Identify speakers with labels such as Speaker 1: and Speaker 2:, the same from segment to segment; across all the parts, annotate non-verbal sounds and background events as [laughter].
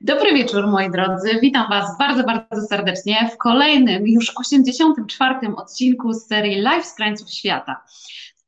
Speaker 1: Dobry wieczór, moi drodzy. Witam Was bardzo, bardzo serdecznie w kolejnym, już 84. odcinku z serii Live z krańców świata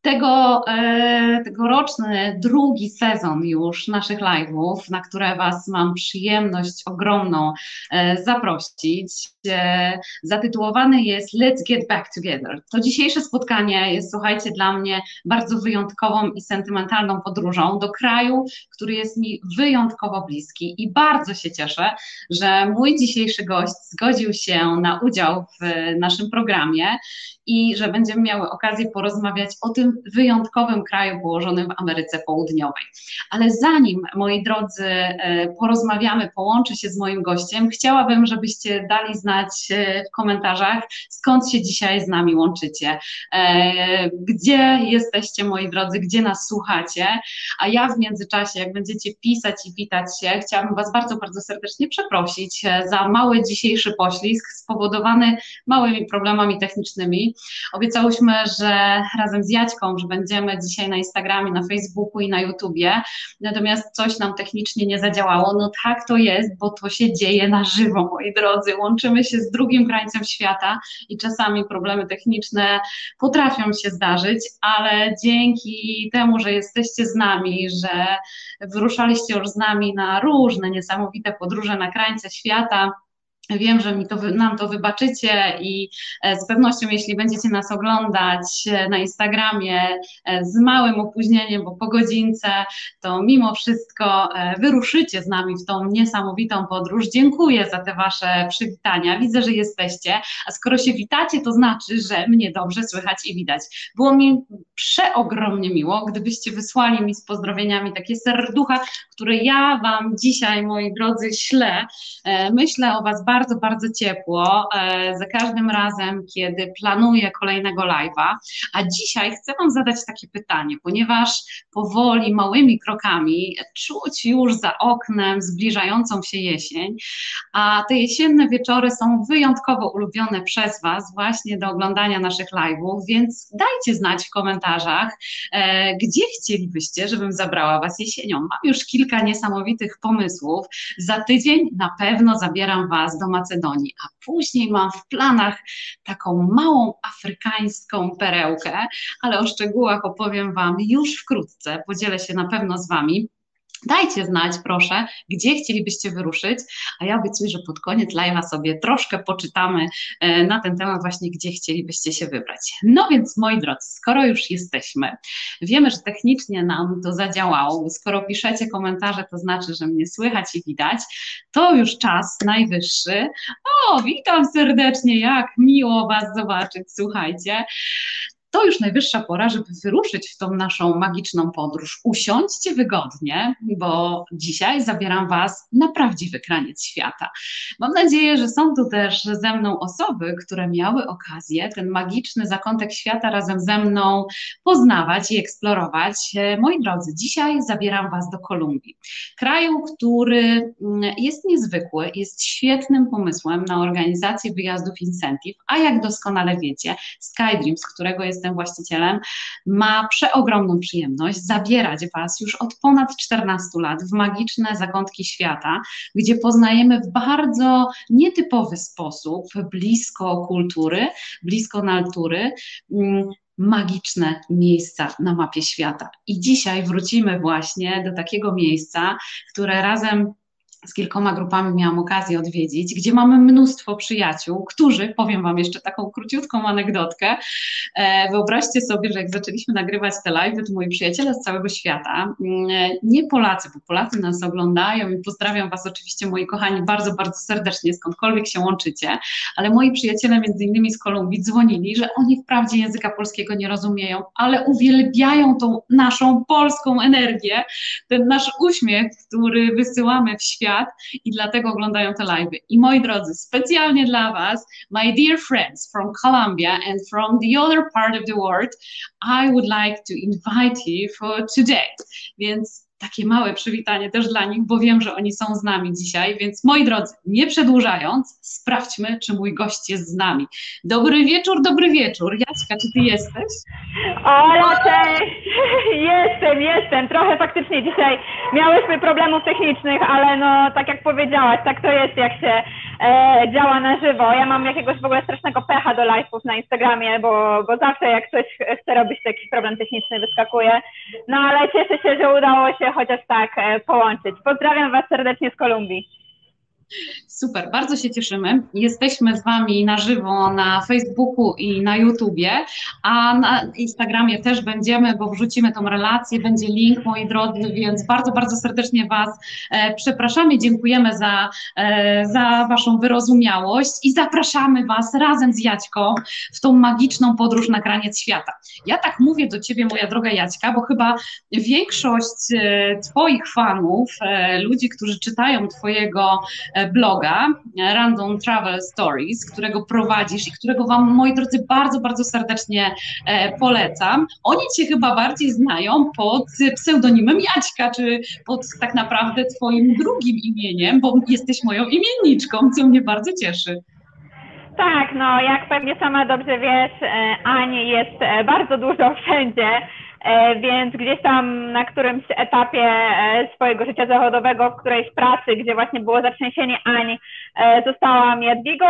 Speaker 1: tego, e, tegoroczny drugi sezon już naszych live'ów, na które Was mam przyjemność ogromną e, zaprosić, e, zatytułowany jest Let's Get Back Together. To dzisiejsze spotkanie jest, słuchajcie, dla mnie bardzo wyjątkową i sentymentalną podróżą do kraju, który jest mi wyjątkowo bliski i bardzo się cieszę, że mój dzisiejszy gość zgodził się na udział w naszym programie i że będziemy miały okazję porozmawiać o tym wyjątkowym kraju położonym w Ameryce Południowej. Ale zanim, moi drodzy, e, porozmawiamy, połączę się z moim gościem, chciałabym, żebyście dali znać e, w komentarzach, skąd się dzisiaj z nami łączycie, e, gdzie jesteście, moi drodzy, gdzie nas słuchacie, a ja w międzyczasie, jak będziecie pisać i witać się, chciałabym Was bardzo, bardzo serdecznie przeprosić za mały dzisiejszy poślizg spowodowany małymi problemami technicznymi. Obiecałyśmy, że razem z Jaćką, że będziemy dzisiaj na Instagramie, na Facebooku i na YouTubie, natomiast coś nam technicznie nie zadziałało. No tak to jest, bo to się dzieje na żywo, moi drodzy. Łączymy się z drugim krańcem świata i czasami problemy techniczne potrafią się zdarzyć, ale dzięki temu, że jesteście z nami, że wyruszaliście już z nami na różne niesamowite podróże na krańce świata, Wiem, że mi to, nam to wybaczycie i e, z pewnością, jeśli będziecie nas oglądać e, na Instagramie e, z małym opóźnieniem, bo po godzince, to mimo wszystko wyruszycie z nami w tą niesamowitą podróż. Dziękuję za te Wasze przywitania. Widzę, że jesteście, a skoro się witacie, to znaczy, że mnie dobrze słychać i widać. Było mi przeogromnie miło, gdybyście wysłali mi z pozdrowieniami takie serducha, które ja Wam dzisiaj, moi drodzy, ślę. Myślę o Was bardzo bardzo, bardzo ciepło e, za każdym razem, kiedy planuję kolejnego live'a. A dzisiaj chcę Wam zadać takie pytanie, ponieważ powoli, małymi krokami czuć już za oknem zbliżającą się jesień, a te jesienne wieczory są wyjątkowo ulubione przez Was właśnie do oglądania naszych live'ów, więc dajcie znać w komentarzach, e, gdzie chcielibyście, żebym zabrała Was jesienią. Mam już kilka niesamowitych pomysłów. Za tydzień na pewno zabieram Was do Macedonii, a później mam w planach taką małą afrykańską perełkę, ale o szczegółach opowiem Wam już wkrótce, podzielę się na pewno z Wami. Dajcie znać, proszę, gdzie chcielibyście wyruszyć, a ja obiecuję, że pod koniec live'a sobie troszkę poczytamy e, na ten temat właśnie, gdzie chcielibyście się wybrać. No więc, moi drodzy, skoro już jesteśmy, wiemy, że technicznie nam to zadziałało, skoro piszecie komentarze, to znaczy, że mnie słychać i widać, to już czas najwyższy. O, witam serdecznie, jak miło Was zobaczyć, słuchajcie to już najwyższa pora, żeby wyruszyć w tą naszą magiczną podróż. Usiądźcie wygodnie, bo dzisiaj zabieram Was na prawdziwy kraniec świata. Mam nadzieję, że są tu też ze mną osoby, które miały okazję ten magiczny zakątek świata razem ze mną poznawać i eksplorować. Moi drodzy, dzisiaj zabieram Was do Kolumbii, kraju, który mm, jest niezwykły, jest świetnym pomysłem na organizację wyjazdów incentive, a jak doskonale wiecie, SkyDreams, którego jest jestem właścicielem, ma przeogromną przyjemność zabierać Was już od ponad 14 lat w magiczne zakątki świata, gdzie poznajemy w bardzo nietypowy sposób, blisko kultury, blisko natury, mm, magiczne miejsca na mapie świata. I dzisiaj wrócimy właśnie do takiego miejsca, które razem z kilkoma grupami miałam okazję odwiedzić, gdzie mamy mnóstwo przyjaciół, którzy, powiem Wam jeszcze taką króciutką anegdotkę, e, wyobraźcie sobie, że jak zaczęliśmy nagrywać te live, to moi przyjaciele z całego świata, mm, nie Polacy, bo Polacy nas oglądają i pozdrawiam Was oczywiście moi kochani bardzo, bardzo serdecznie, skądkolwiek się łączycie, ale moi przyjaciele między innymi z Kolumbii dzwonili, że oni wprawdzie języka polskiego nie rozumieją, ale uwielbiają tą naszą polską energię, ten nasz uśmiech, który wysyłamy w świat, świat i dlatego oglądają te live. I moi drodzy, specjalnie dla Was, my dear friends from Colombia and from the other part of the world, I would like to invite you for today. Więc takie małe przywitanie też dla nich, bo wiem, że oni są z nami dzisiaj, więc moi drodzy, nie przedłużając, sprawdźmy, czy mój gość jest z nami. Dobry wieczór, dobry wieczór. Jacka, czy ty jesteś?
Speaker 2: Ola, cześć! Jestem, jestem. Trochę faktycznie dzisiaj miałyśmy problemów technicznych, ale no tak jak powiedziałaś, tak to jest, jak się e, działa na żywo. Ja mam jakiegoś w ogóle strasznego pecha do live'ów na Instagramie, bo, bo zawsze jak coś chcę robić, to jakiś problem techniczny wyskakuje. No ale cieszę się, że udało się chociaż tak e, połączyć. Pozdrawiam Was serdecznie z Kolumbii.
Speaker 1: Super, bardzo się cieszymy. Jesteśmy z Wami na żywo na Facebooku i na YouTubie, a na Instagramie też będziemy, bo wrzucimy tą relację, będzie link, moi drodzy, więc bardzo, bardzo serdecznie Was e, przepraszamy, dziękujemy za, e, za Waszą wyrozumiałość i zapraszamy Was razem z Jaćką w tą magiczną podróż na graniec świata. Ja tak mówię do Ciebie, moja droga Jaćka, bo chyba większość e, Twoich fanów, e, ludzi, którzy czytają Twojego e, Random Travel Stories, którego prowadzisz i którego Wam, moi drodzy, bardzo, bardzo serdecznie e, polecam. Oni Cię chyba bardziej znają pod pseudonimem Jaćka, czy pod tak naprawdę Twoim drugim imieniem, bo jesteś moją imienniczką, co mnie bardzo cieszy.
Speaker 2: Tak, no jak pewnie sama dobrze wiesz, e, Ani jest e, bardzo dużo wszędzie. E, więc gdzieś tam na którymś etapie e, swojego życia zawodowego, w którejś pracy, gdzie właśnie było zatrzęsienie Ani, e, zostałam Jadwigą.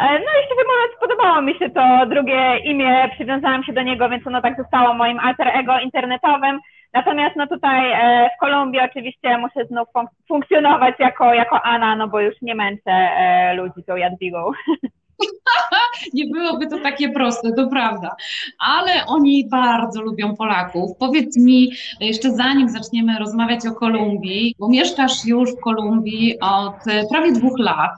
Speaker 2: No i szczerze mówiąc, podobało mi się to drugie imię, przywiązałam się do niego, więc ono tak zostało moim alter ego internetowym. Natomiast no tutaj w Kolumbii oczywiście muszę znów funk funkcjonować jako, jako Anna, no bo już nie męczę ludzi tą Jadwigą. [laughs] [laughs]
Speaker 1: nie byłoby to takie proste, to prawda. Ale oni bardzo lubią Polaków. Powiedz mi, jeszcze zanim zaczniemy rozmawiać o Kolumbii, bo mieszkasz już w Kolumbii od prawie dwóch lat,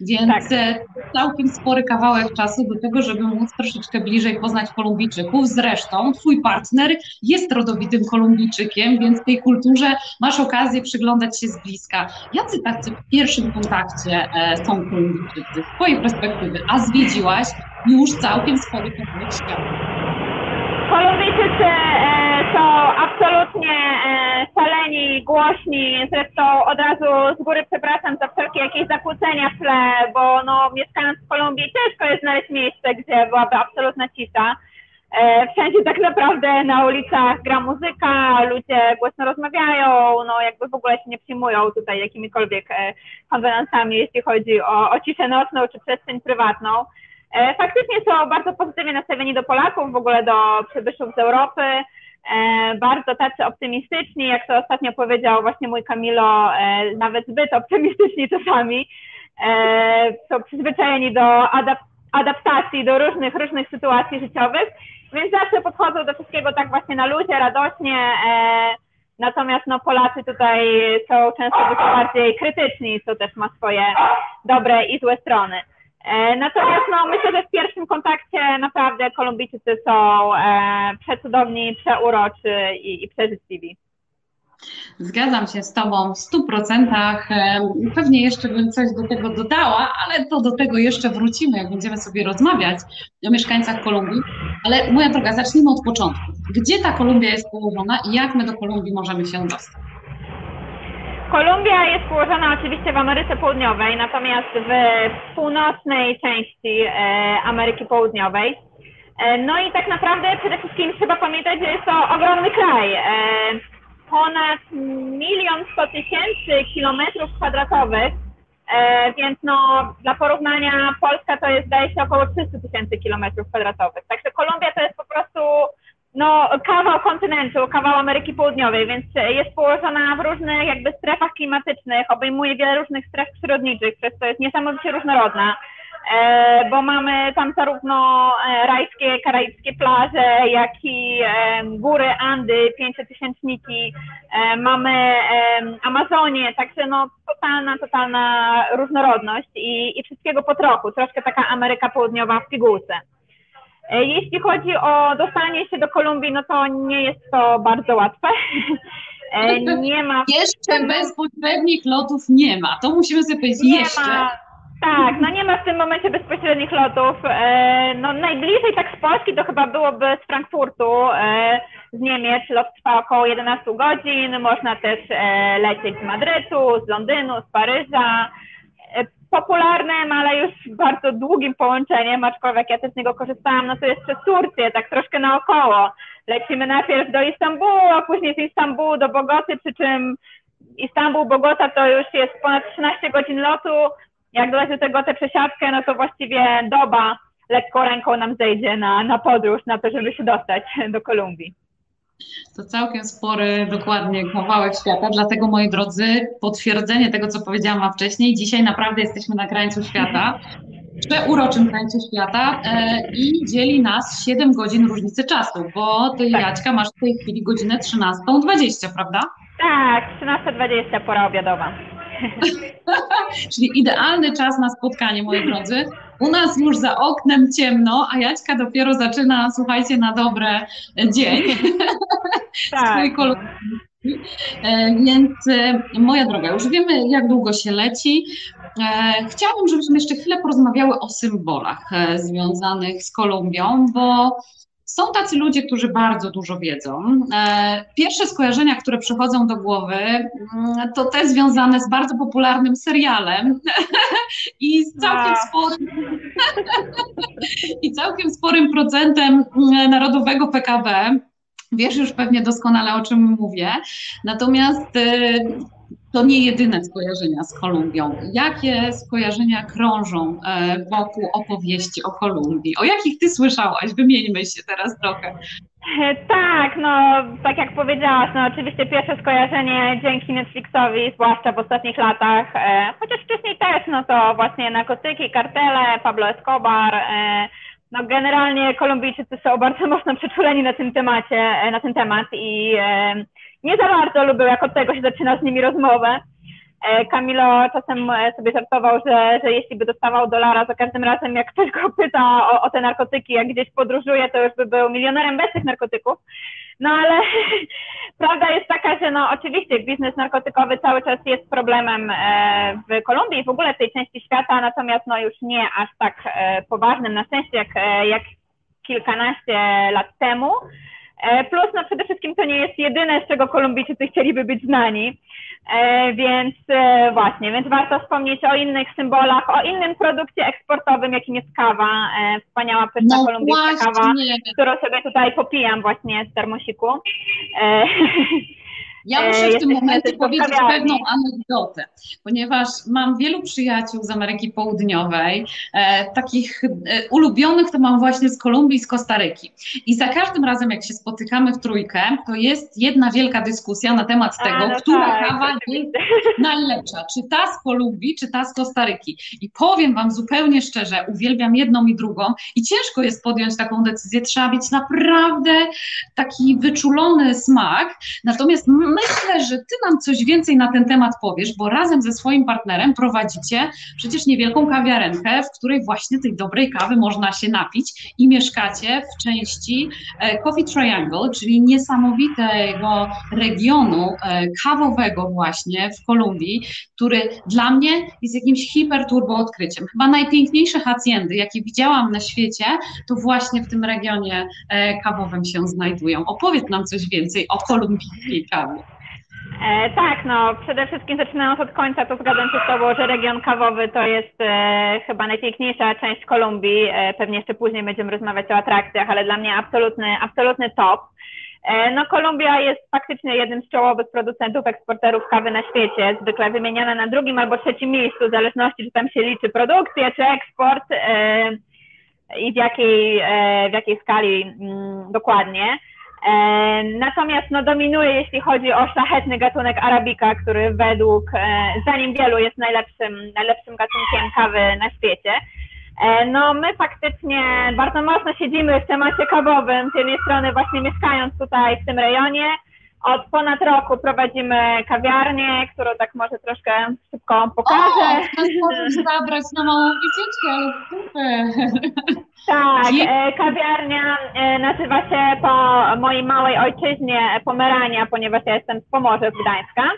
Speaker 1: więc tak. całkiem spory kawałek czasu do tego, żeby móc troszeczkę bliżej poznać Kolumbijczyków. Zresztą twój partner jest rodowitym Kolumbijczykiem, więc tej kulturze masz okazję przyglądać się z bliska. Jacy tacy w pierwszym kontakcie e, są Kolumbijczycy z twojej perspektywy? a zwiedziłaś już całkiem spory kawałek świata.
Speaker 2: Kolumbijczycy e, są absolutnie e, szaleni, głośni, zresztą od razu z góry przepraszam za wszelkie jakieś zakłócenia w tle, bo no, mieszkając w Kolumbii ciężko jest znaleźć miejsce, gdzie byłaby absolutna cisza. E, wszędzie tak naprawdę na ulicach gra muzyka, ludzie głośno rozmawiają, no jakby w ogóle się nie przyjmują tutaj jakimikolwiek e, konwenansami, jeśli chodzi o, o ciszę nocną czy przestrzeń prywatną. E, faktycznie są bardzo pozytywnie nastawieni do Polaków, w ogóle do przybyszów z Europy, bardzo tacy optymistyczni, jak to ostatnio powiedział właśnie mój Kamilo, nawet zbyt optymistyczni czasami. Są przyzwyczajeni do adaptacji do różnych, różnych sytuacji życiowych więc zawsze podchodzą do wszystkiego tak właśnie na ludzie, radośnie. E, natomiast no, Polacy tutaj są często dużo bardziej krytyczni, co też ma swoje dobre i złe strony. E, natomiast no, myślę, że w pierwszym kontakcie naprawdę Kolumbijczycy są e, przecudowni, przeuroczy i, i.
Speaker 1: Zgadzam się z Tobą w stu procentach. Pewnie jeszcze bym coś do tego dodała, ale to do tego jeszcze wrócimy, jak będziemy sobie rozmawiać o mieszkańcach Kolumbii. Ale moja droga, zacznijmy od początku. Gdzie ta Kolumbia jest położona i jak my do Kolumbii możemy się dostać?
Speaker 2: Kolumbia jest położona oczywiście w Ameryce Południowej, natomiast w północnej części e, Ameryki Południowej. E, no i tak naprawdę przede wszystkim trzeba pamiętać, że jest to ogromny kraj e, ponad milion sto tysięcy kilometrów kwadratowych, e, więc no dla porównania Polska to jest zdaje się około 300 tysięcy kilometrów kwadratowych. Także Kolumbia to jest po prostu no, kawał kontynentu, kawał Ameryki Południowej, więc jest położona w różnych jakby strefach klimatycznych, obejmuje wiele różnych stref przyrodniczych, przez to jest niesamowicie różnorodna. E, bo mamy tam zarówno e, rajskie, karaibskie plaże, jak i e, góry Andy, pięciotysięczniki, mamy Amazonię, także no totalna, totalna różnorodność i, i wszystkiego po trochu, troszkę taka Ameryka Południowa w pigułce. Jeśli chodzi o dostanie się do Kolumbii, no to nie jest to bardzo łatwe.
Speaker 1: Nie ma. Jeszcze bezpośrednich lotów nie ma. To musimy sobie powiedzieć nie jeszcze. Ma
Speaker 2: tak, no nie ma w tym momencie bezpośrednich lotów. E, no najbliżej tak z Polski to chyba byłoby z Frankfurtu. E, z Niemiec. Lot trwa około 11 godzin. Można też e, lecieć z Madrytu, z Londynu, z Paryża. Popularnym, ale już bardzo długim połączeniem, aczkolwiek ja też z niego korzystałam, no to jest przez Turcję, tak troszkę naokoło. Lecimy najpierw do Istambułu, a później z Istambułu do Bogoty, przy czym Istanbul-Bogota to już jest ponad 13 godzin lotu. Jak dodać do tego tę przesiadkę, no to właściwie doba lekko ręką nam zejdzie na, na podróż, na to, żeby się dostać [laughs] do Kolumbii.
Speaker 1: To całkiem spory, dokładnie kawałek świata. Dlatego, moi drodzy, potwierdzenie tego, co powiedziałam wcześniej, dzisiaj naprawdę jesteśmy na krańcu świata, [laughs] przeuroczym krańcu świata e, i dzieli nas 7 godzin różnicy czasu, bo ty, tak. Jaćka, masz w tej chwili godzinę 13.20, prawda?
Speaker 2: Tak, 13.20, pora obiadowa. [laughs]
Speaker 1: Czyli idealny czas na spotkanie, moi drodzy. U nas już za oknem ciemno, a Jaćka dopiero zaczyna, słuchajcie, na dobre dzień. [laughs] [laughs] Tak. E, więc e, moja droga, już wiemy, jak długo się leci. E, chciałabym, żebyśmy jeszcze chwilę porozmawiały o symbolach związanych z Kolumbią, bo są tacy ludzie, którzy bardzo dużo wiedzą. E, pierwsze skojarzenia, które przychodzą do głowy, mm, to te związane z bardzo popularnym serialem [laughs] i z całkiem sporym, [laughs] i całkiem sporym procentem mm, narodowego PKB. Wiesz już pewnie doskonale o czym mówię. Natomiast e, to nie jedyne skojarzenia z Kolumbią. Jakie skojarzenia krążą e, wokół opowieści o Kolumbii? O jakich ty słyszałaś? Wymieńmy się teraz trochę.
Speaker 2: E, tak, no tak jak powiedziałaś, no oczywiście pierwsze skojarzenie dzięki Netflixowi, zwłaszcza w ostatnich latach, e, chociaż wcześniej też, no to właśnie narkotyki, kartele, Pablo Escobar, e, no generalnie Kolumbijczycy są bardzo mocno przeczuleni na tym temacie, e, na ten temat i e, nie za bardzo lubią, jak od tego się zaczyna z nimi rozmowę. Camilo czasem e, sobie żartował, że, że jeśli by dostawał dolara za każdym razem, jak ktoś go pyta o, o te narkotyki, jak gdzieś podróżuje, to już by był milionerem bez tych narkotyków. No ale [laughs] prawda jest taka, że no oczywiście biznes narkotykowy cały czas jest problemem e, w Kolumbii i w ogóle w tej części świata, natomiast no już nie aż tak e, poważnym na szczęście jak, jak kilkanaście lat temu. E, plus, no przede wszystkim to nie jest jedyne, z czego Kolumbijczycy chcieliby być znani, e, więc e, właśnie, więc warto wspomnieć o innych symbolach, o innym produkcie eksportowym, jakim jest kawa, wspaniała pyszna no kolumbijska kawa, którą sobie tutaj popijam właśnie z termosiku. [laughs]
Speaker 1: Ja muszę w tym momencie powiedzieć pewną anegdotę, ponieważ mam wielu przyjaciół z Ameryki Południowej, e, takich e, ulubionych to mam właśnie z Kolumbii i z Kostaryki. I za każdym razem, jak się spotykamy w trójkę, to jest jedna wielka dyskusja na temat tego, A, no która tak, kawa jest najlepsza, czy ta z Kolumbii, czy ta z Kostaryki. I powiem Wam zupełnie szczerze, uwielbiam jedną i drugą i ciężko jest podjąć taką decyzję, trzeba mieć naprawdę taki wyczulony smak, natomiast myślę, że ty nam coś więcej na ten temat powiesz, bo razem ze swoim partnerem prowadzicie przecież niewielką kawiarenkę, w której właśnie tej dobrej kawy można się napić i mieszkacie w części e, Coffee Triangle, czyli niesamowitego regionu e, kawowego właśnie w Kolumbii, który dla mnie jest jakimś hiperturbo odkryciem. Chyba najpiękniejsze haciendy, jakie widziałam na świecie, to właśnie w tym regionie e, kawowym się znajdują. Opowiedz nam coś więcej o kolumbijskiej kawie.
Speaker 2: E, tak, no przede wszystkim zaczynając od końca, to zgadzam się z Tobą, że region kawowy to jest e, chyba najpiękniejsza część Kolumbii. E, pewnie jeszcze później będziemy rozmawiać o atrakcjach, ale dla mnie absolutny, absolutny top. E, no Kolumbia jest faktycznie jednym z czołowych producentów, eksporterów kawy na świecie, zwykle wymieniana na drugim albo trzecim miejscu, w zależności czy tam się liczy produkcję czy eksport e, i w jakiej, e, w jakiej skali mm, dokładnie. Natomiast no, dominuje, jeśli chodzi o szlachetny gatunek arabika, który według, e, zdaniem wielu, jest najlepszym, najlepszym gatunkiem kawy na świecie. E, no my faktycznie bardzo mocno siedzimy w temacie kawowym. Z jednej strony właśnie mieszkając tutaj w tym rejonie, od ponad roku prowadzimy kawiarnię, którą tak może troszkę szybko pokażę.
Speaker 1: O, zabrać na małą wycieczkę, ale super.
Speaker 2: Tak, e, kawiarnia e, nazywa się po mojej małej ojczyźnie Pomerania, ponieważ ja jestem z Pomorza, z Gdańska.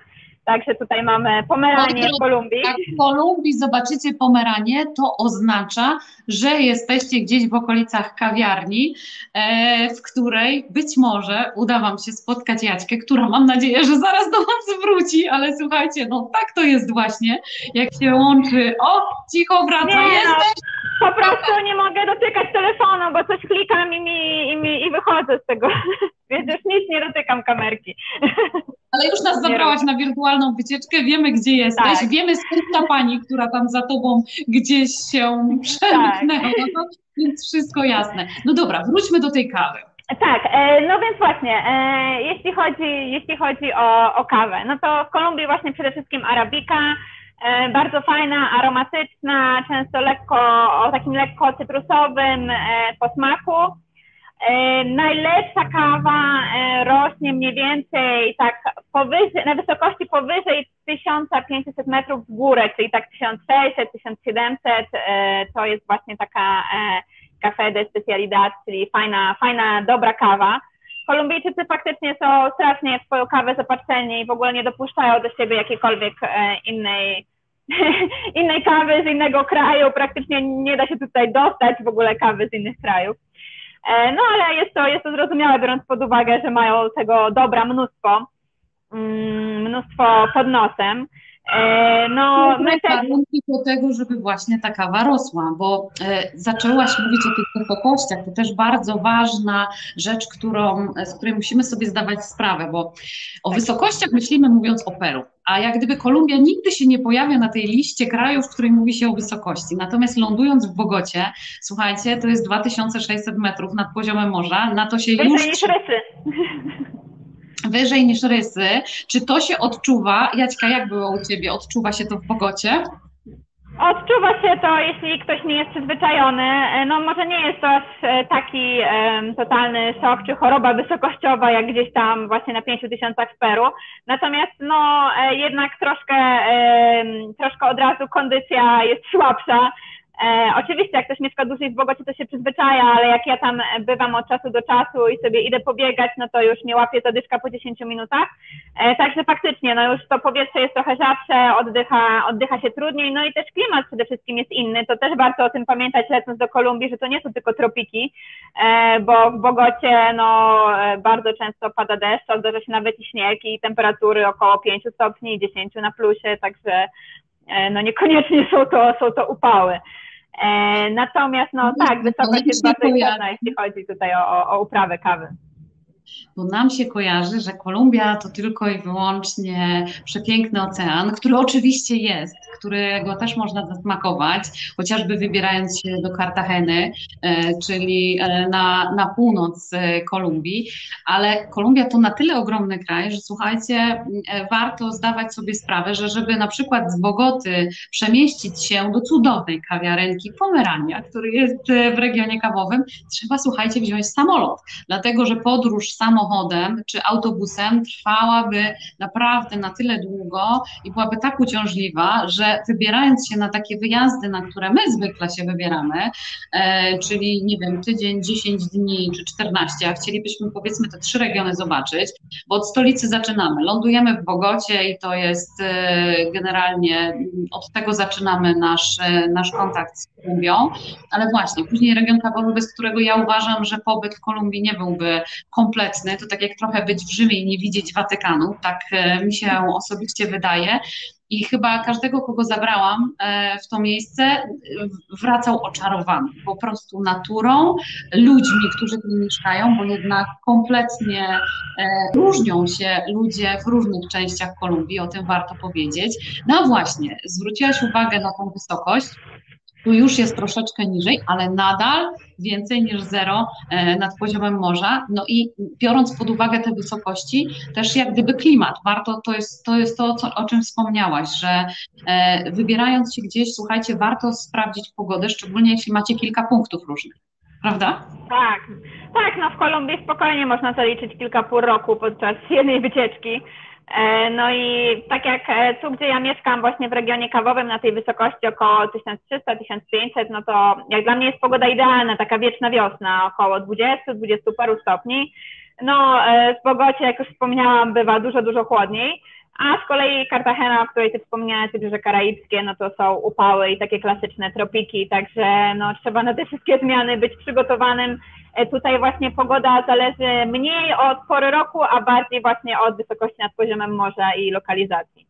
Speaker 2: Także tutaj mamy Pomeranie w Kolumbii.
Speaker 1: Jak w Kolumbii zobaczycie Pomeranie, to oznacza, że jesteście gdzieś w okolicach kawiarni, e, w której być może uda Wam się spotkać Jaćkę, która mam nadzieję, że zaraz do nas wróci, ale słuchajcie, no tak to jest właśnie, jak się łączy, o, cicho wraca, nie, no, jesteś!
Speaker 2: Po prostu nie mogę dotykać telefonu, bo coś klikam i, mi, i, mi, i wychodzę z tego, więc już nic nie dotykam kamerki.
Speaker 1: Ale już nas zabrałaś na wirtualną wycieczkę, wiemy gdzie jesteś, tak. wiemy skąd ta pani, która tam za tobą gdzieś się przemknęła, tak. więc wszystko jasne. No dobra, wróćmy do tej kawy.
Speaker 2: Tak, e, no więc właśnie, e, jeśli chodzi, jeśli chodzi o, o kawę, no to w Kolumbii właśnie przede wszystkim arabika, e, bardzo fajna, aromatyczna, często lekko, o takim lekko cytrusowym posmaku. E, najlepsza kawa e, rośnie mniej więcej tak powyżej, na wysokości powyżej 1500 metrów w górę, czyli tak 1600, 1700 e, to jest właśnie taka café de specialidad, czyli fajna, fajna, dobra kawa. Kolumbijczycy faktycznie są strasznie w swoją kawę zapatrzeni i w ogóle nie dopuszczają do siebie jakiejkolwiek innej [laughs] innej kawy z innego kraju, praktycznie nie da się tutaj dostać w ogóle kawy z innych krajów. E, no ale jest to, jest to zrozumiałe, biorąc pod uwagę, że mają tego dobra mnóstwo, mm, mnóstwo pod nosem.
Speaker 1: E, no, my też... warunki do tego, żeby właśnie ta kawa rosła, bo e, zaczęłaś mówić o tych wysokościach, to też bardzo ważna rzecz, którą, z której musimy sobie zdawać sprawę, bo o wysokościach myślimy mówiąc o Peru, a jak gdyby Kolumbia nigdy się nie pojawia na tej liście krajów, w której mówi się o wysokości. Natomiast lądując w Bogocie, słuchajcie, to jest 2600 metrów nad poziomem morza, na to się
Speaker 2: Wyżej
Speaker 1: już...
Speaker 2: niż rysy.
Speaker 1: Wyżej niż rysy. Czy to się odczuwa? Jaćka, jak było u Ciebie? Odczuwa się to w Bogocie?
Speaker 2: Odczuwa się to, jeśli ktoś nie jest przyzwyczajony. E, no może nie jest to aż e, taki um, totalny szok czy choroba wysokościowa, jak gdzieś tam właśnie na pięciu tysiącach w Peru. Natomiast no jednak troszkę, um, troszkę od razu kondycja jest słabsza. E, oczywiście, jak ktoś mieszka dłużej w Bogocie, to się przyzwyczaja, ale jak ja tam bywam od czasu do czasu i sobie idę pobiegać, no to już nie łapię zadyszka po 10 minutach. E, także faktycznie, no już to powietrze jest trochę rzadsze, oddycha, oddycha się trudniej, no i też klimat przede wszystkim jest inny. To też warto o tym pamiętać, lecąc do Kolumbii, że to nie są tylko tropiki, e, bo w Bogocie no, e, bardzo często pada deszcz, zdarza się nawet i śnieg i temperatury około 5 stopni, 10 na plusie, także e, no niekoniecznie są to, są to upały. E, natomiast no tak, wysokość jest bardzo istotna, jeśli chodzi tutaj o, o uprawę kawy
Speaker 1: bo nam się kojarzy, że Kolumbia to tylko i wyłącznie przepiękny ocean, który oczywiście jest, którego też można zasmakować, chociażby wybierając się do Cartageny, e, czyli e, na, na północ e, Kolumbii, ale Kolumbia to na tyle ogromny kraj, że słuchajcie, warto zdawać sobie sprawę, że żeby na przykład z Bogoty przemieścić się do cudownej kawiarenki Pomerania, który jest w regionie kawowym, trzeba słuchajcie wziąć samolot, dlatego że podróż samochodem czy autobusem trwałaby naprawdę na tyle długo i byłaby tak uciążliwa, że wybierając się na takie wyjazdy, na które my zwykle się wybieramy, e, czyli nie wiem, tydzień, 10 dni czy 14, a chcielibyśmy powiedzmy te trzy regiony zobaczyć, bo od stolicy zaczynamy. Lądujemy w Bogocie i to jest e, generalnie od tego zaczynamy nasz, e, nasz kontakt z Kolumbią, ale właśnie później region kawowy, bez którego ja uważam, że pobyt w Kolumbii nie byłby kompletny obecny, to tak jak trochę być w Rzymie i nie widzieć Watykanu, tak e, mi się osobiście wydaje. I chyba każdego, kogo zabrałam e, w to miejsce, wracał oczarowany po prostu naturą, ludźmi, którzy tu mieszkają, bo jednak kompletnie e, różnią się ludzie w różnych częściach Kolumbii, o tym warto powiedzieć. No właśnie, zwróciłaś uwagę na tą wysokość. Tu już jest troszeczkę niżej, ale nadal więcej niż zero e, nad poziomem morza. No i biorąc pod uwagę te wysokości, też jak gdyby klimat. Warto, to jest to, jest to co, o czym wspomniałaś, że e, wybierając się gdzieś, słuchajcie, warto sprawdzić pogodę, szczególnie jeśli macie kilka punktów różnych. Prawda?
Speaker 2: Tak, tak, no w Kolumbii spokojnie można zaliczyć kilka pół roku podczas jednej wycieczki. E, no i tak jak e, tu, gdzie ja mieszkam, właśnie w regionie kawowym, na tej wysokości około 1300-1500, no to jak dla mnie jest pogoda idealna, taka wieczna wiosna, około 20-20 paru stopni. No, e, w Bogocie, jak już wspomniałam, bywa dużo, dużo chłodniej, A z kolei Cartagena, o której ty wspomniałeś, Wybrzeże Karaibskie, no to są upały i takie klasyczne tropiki, także no, trzeba na te wszystkie zmiany być przygotowanym. E, tutaj właśnie pogoda zależy mniej od pory roku, a bardziej właśnie od wysokości nad poziomem morza i lokalizacji.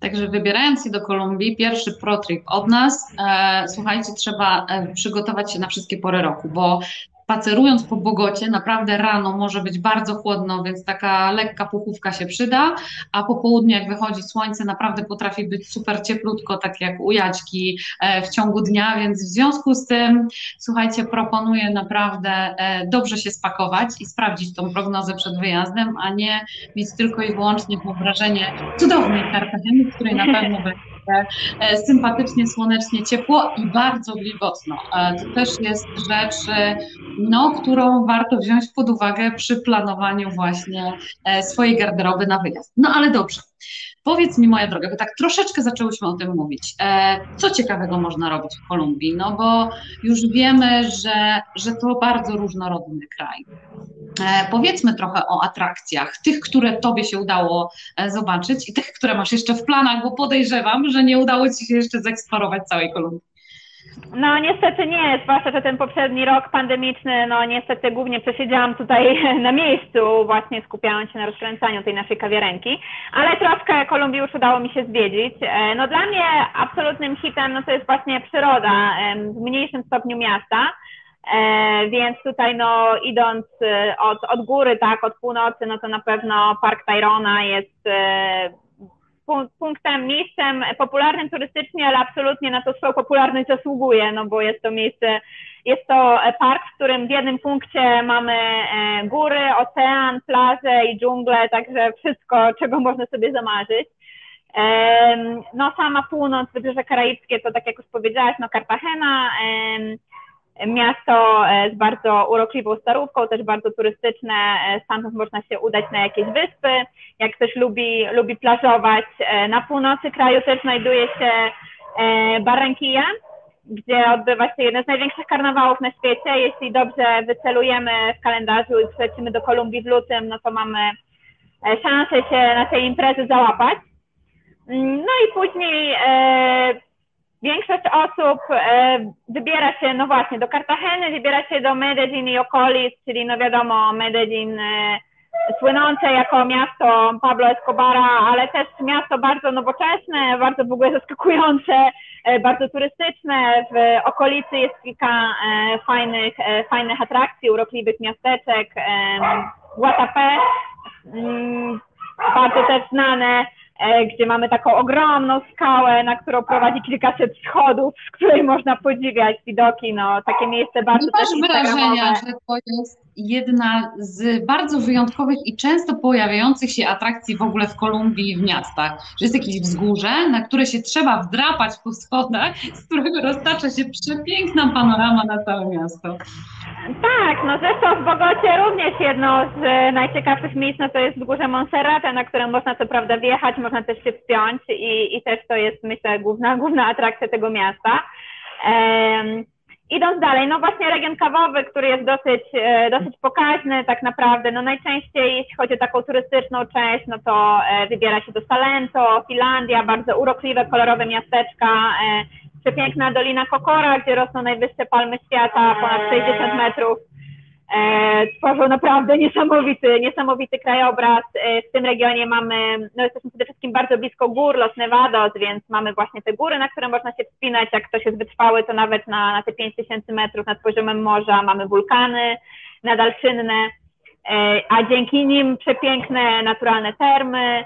Speaker 1: Także wybierając się do Kolumbii, pierwszy protrip od nas, e, słuchajcie, trzeba e, przygotować się na wszystkie pory roku, bo spacerując po Bogocie, naprawdę rano może być bardzo chłodno, więc taka lekka puchówka się przyda, a po południu jak wychodzi słońce, naprawdę potrafi być super cieplutko, tak jak u Jaćki e, w ciągu dnia, więc w związku z tym, słuchajcie, proponuję naprawdę e, dobrze się spakować i sprawdzić tą prognozę przed wyjazdem, a nie mieć tylko i wyłącznie wyobrażenie cudownej Kartageny, w której na pewno będzie E, sympatycznie, słonecznie, ciepło i bardzo wilgotno. E, to też jest rzecz, e, no, którą warto wziąć pod uwagę przy planowaniu właśnie swojej garderoby na wyjazd. No ale dobrze. Powiedz mi, moja droga, bo tak troszeczkę zaczęłyśmy o tym mówić. Co ciekawego można robić w Kolumbii? No bo już wiemy, że, że to bardzo różnorodny kraj. E, powiedzmy trochę o atrakcjach, tych, które Tobie się udało e, zobaczyć i tych, które masz jeszcze w planach, bo podejrzewam, że nie udało Ci się jeszcze zeksplorować całej Kolumbii.
Speaker 2: No niestety nie, zwłaszcza, że ten poprzedni rok pandemiczny, no niestety głównie przesiedziałam tutaj [laughs] na miejscu, właśnie skupiając się na rozkręcaniu tej naszej kawiarenki, ale troszkę Kolumbii już udało mi się zwiedzić. E, no dla mnie absolutnym hitem, no to jest właśnie przyroda, w mniejszym stopniu miasta, E, więc tutaj no idąc e, od, od góry, tak, od północy, no to na pewno Park Tyrona jest punktem, miejscem popularnym turystycznie, ale absolutnie na to swoją popularność zasługuje, no bo jest to miejsce, jest to park, w którym w jednym punkcie mamy góry, ocean, plaże i dżunglę, także wszystko, czego można sobie zamarzyć. No sama północ, Wybrzeże Karaibskie to tak jak już powiedziałaś, no Cartagena, Miasto e, z bardzo urokliwą starówką, też bardzo turystyczne, e, stamtąd można się udać na jakieś wyspy. Jak ktoś lubi, lubi plażować, e, na północy kraju też znajduje się Barranquilla, gdzie odbywa się jeden z największych karnawałów na świecie. Jeśli dobrze wycelujemy w kalendarzu i przylecimy do Kolumbii w lutym, no to mamy szansę się na tej imprezy załapać. Mm, no i później Większość osób e, wybiera się, no właśnie, do Cartageny, wybiera się do Medellin i okolic, czyli no wiadomo, Medellin e, słynące jako miasto Pablo Escobara, ale też miasto bardzo nowoczesne, bardzo w ogóle zaskakujące, e, bardzo turystyczne. W okolicy jest kilka fajnych, fajnych atrakcji, urokliwych miasteczek. Guatapé, mm, bardzo też znane gdzie mamy taką ogromną skałę, na którą prowadzi kilkaset schodów, z której można podziwiać widoki, no takie miejsce bardzo
Speaker 1: Nie masz wrażenia, że to jest jedna z bardzo wyjątkowych i często pojawiających się atrakcji w ogóle w Kolumbii w miastach, że jest jakieś wzgórze, na które się trzeba wdrapać po schodach, z którego roztacza się przepiękna panorama na całe miasto.
Speaker 2: Tak, no zresztą w Bogocie również jedno z najciekawszych miejsc, no to jest wzgórze Monserrate, na którym można co prawda wjechać, można też się wspiąć i, i też to jest myślę główna, główna atrakcja tego miasta. Idąc dalej, no właśnie region kawowy, który jest dosyć, e, dosyć pokaźny tak naprawdę, no najczęściej jeśli chodzi o taką turystyczną część, no to e, wybiera się do Salento, Finlandia, bardzo urokliwe, kolorowe miasteczka, e, przepiękna Dolina Kokora, gdzie rosną najwyższe palmy świata, ponad 60 metrów. E, tworzą naprawdę niesamowity, niesamowity krajobraz. E, w tym regionie mamy, no jesteśmy przede wszystkim bardzo blisko gór, Los Nevados, więc mamy właśnie te góry, na które można się wspinać. Jak ktoś jest wytrwały, to nawet na, na te 5000 metrów nad poziomem morza mamy wulkany nadal czynne, e, a dzięki nim przepiękne naturalne termy,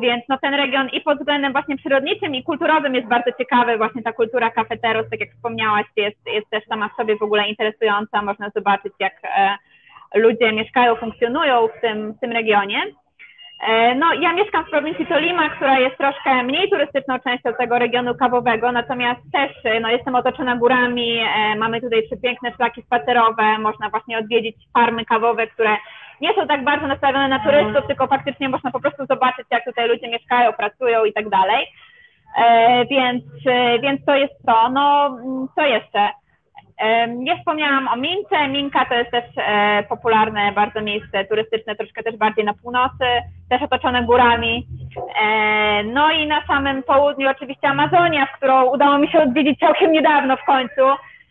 Speaker 2: więc no ten region i pod względem właśnie przyrodniczym i kulturowym jest bardzo ciekawy. Właśnie ta kultura cafeteros, tak jak wspomniałaś, jest, jest też sama w sobie w ogóle interesująca. Można zobaczyć, jak e, ludzie mieszkają, funkcjonują w tym, w tym regionie. E, no, ja mieszkam w prowincji Tolima, która jest troszkę mniej turystyczną częścią tego regionu kawowego, natomiast też no, jestem otoczona górami, mamy tutaj przepiękne szlaki spacerowe, można właśnie odwiedzić farmy kawowe, które nie są tak bardzo nastawione na turystów, mhm. tylko faktycznie można po prostu zobaczyć, jak tutaj ludzie mieszkają, pracują i tak dalej. E, więc, e, więc to jest to. No, co jeszcze? Nie wspomniałam o Mince. Minka to jest też e, popularne bardzo miejsce turystyczne, troszkę też bardziej na północy, też otoczone górami. E, no i na samym południu oczywiście Amazonia, w którą udało mi się odwiedzić całkiem niedawno w końcu.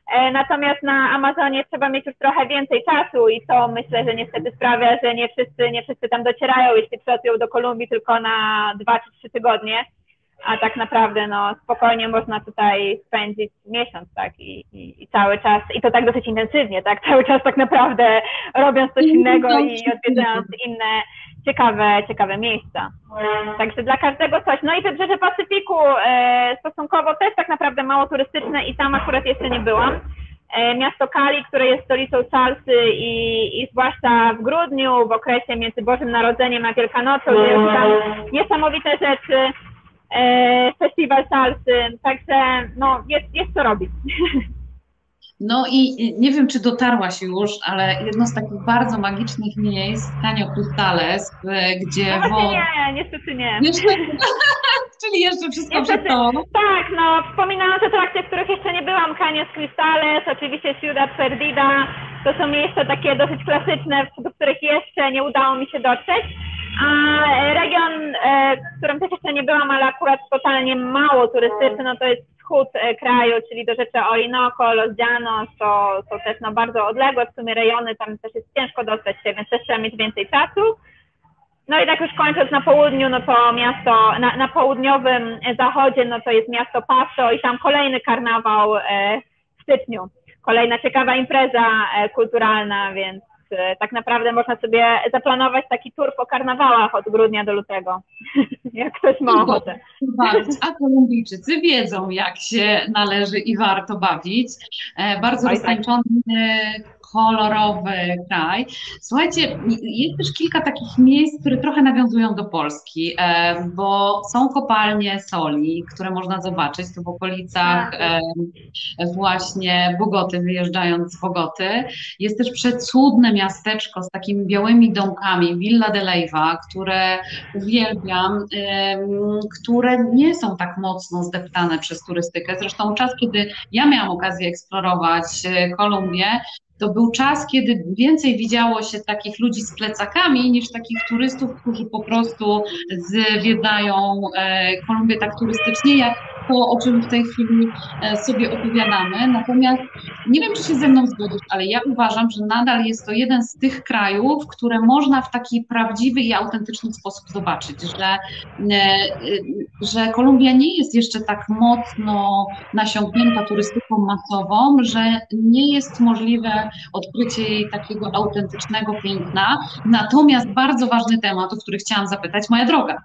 Speaker 2: E, natomiast na Amazonie trzeba mieć już trochę więcej czasu i to myślę, że niestety sprawia, że nie wszyscy, nie wszyscy tam docierają, jeśli przylatują do Kolumbii tylko na dwa czy trzy tygodnie a tak naprawdę no, spokojnie można tutaj spędzić miesiąc, tak, I, i, i, cały czas, i to tak dosyć intensywnie, tak, cały czas tak naprawdę robiąc coś innego i odwiedzając inne ciekawe, ciekawe miejsca. Także dla każdego coś. No i Wybrzeże Pacyfiku e, stosunkowo też tak naprawdę mało turystyczne i tam akurat jeszcze nie byłam. E, miasto Kali, które jest stolicą salsy i, i zwłaszcza w grudniu, w okresie między Bożym Narodzeniem a Wielkanocą, się tam niesamowite rzeczy. E, festiwal salsy, także no, jest, jest co robić. [laughs]
Speaker 1: No i nie wiem, czy dotarłaś już, ale jedno z takich bardzo magicznych miejsc, Canio Cristales, gdzie...
Speaker 2: No woda... nie, niestety nie. [laughs]
Speaker 1: Niestety. [laughs] Czyli jeszcze wszystko niestety, przed tobą.
Speaker 2: Tak, no wspominałam te atrakcje, w których jeszcze nie byłam, Caños Cristales, oczywiście Ciudad Perdida, to są miejsca takie dosyć klasyczne, do których jeszcze nie udało mi się dotrzeć. A region, e, w którym też jeszcze nie byłam, ale akurat totalnie mało turystyczny, no to jest wschód e, kraju, czyli do rzeczy Orinoco, Los to, to też no bardzo odległe w sumie rejony, tam też jest ciężko dostać się, więc też trzeba mieć więcej czasu. No i tak już kończąc na południu, no to miasto, na, na południowym zachodzie, no to jest miasto Paso i tam kolejny karnawał e, w styczniu. Kolejna ciekawa impreza kulturalna, więc tak naprawdę można sobie zaplanować taki tur po karnawałach od grudnia do lutego, [laughs] jak ktoś ma ochotę.
Speaker 1: A Kolumbijczycy wiedzą, jak się należy i warto bawić. E, bardzo tak. roztańczony kolorowy kraj. Słuchajcie, jest też kilka takich miejsc, które trochę nawiązują do Polski, bo są kopalnie soli, które można zobaczyć tu w okolicach tak. właśnie Bogoty, wyjeżdżając z Bogoty. Jest też przecudne miasteczko z takimi białymi domkami, Villa de Leyva, które uwielbiam, które nie są tak mocno zdeptane przez turystykę. Zresztą czas, kiedy ja miałam okazję eksplorować e, Kolumbię, to był czas, kiedy więcej widziało się takich ludzi z plecakami niż takich turystów, którzy po prostu zwiedzają e, Kolumbię tak turystycznie, jak to, o czym w tej chwili e, sobie opowiadamy. Natomiast nie wiem, czy się ze mną zgodzisz, ale ja uważam, że nadal jest to jeden z tych krajów, które można w taki prawdziwy i autentyczny sposób zobaczyć, że, e, że Kolumbia nie jest jeszcze tak mocno nasiąknięta turystyką masową, że nie jest możliwe odkrycie jej takiego autentycznego piękna. Natomiast bardzo ważny temat, o który chciałam zapytać, moja droga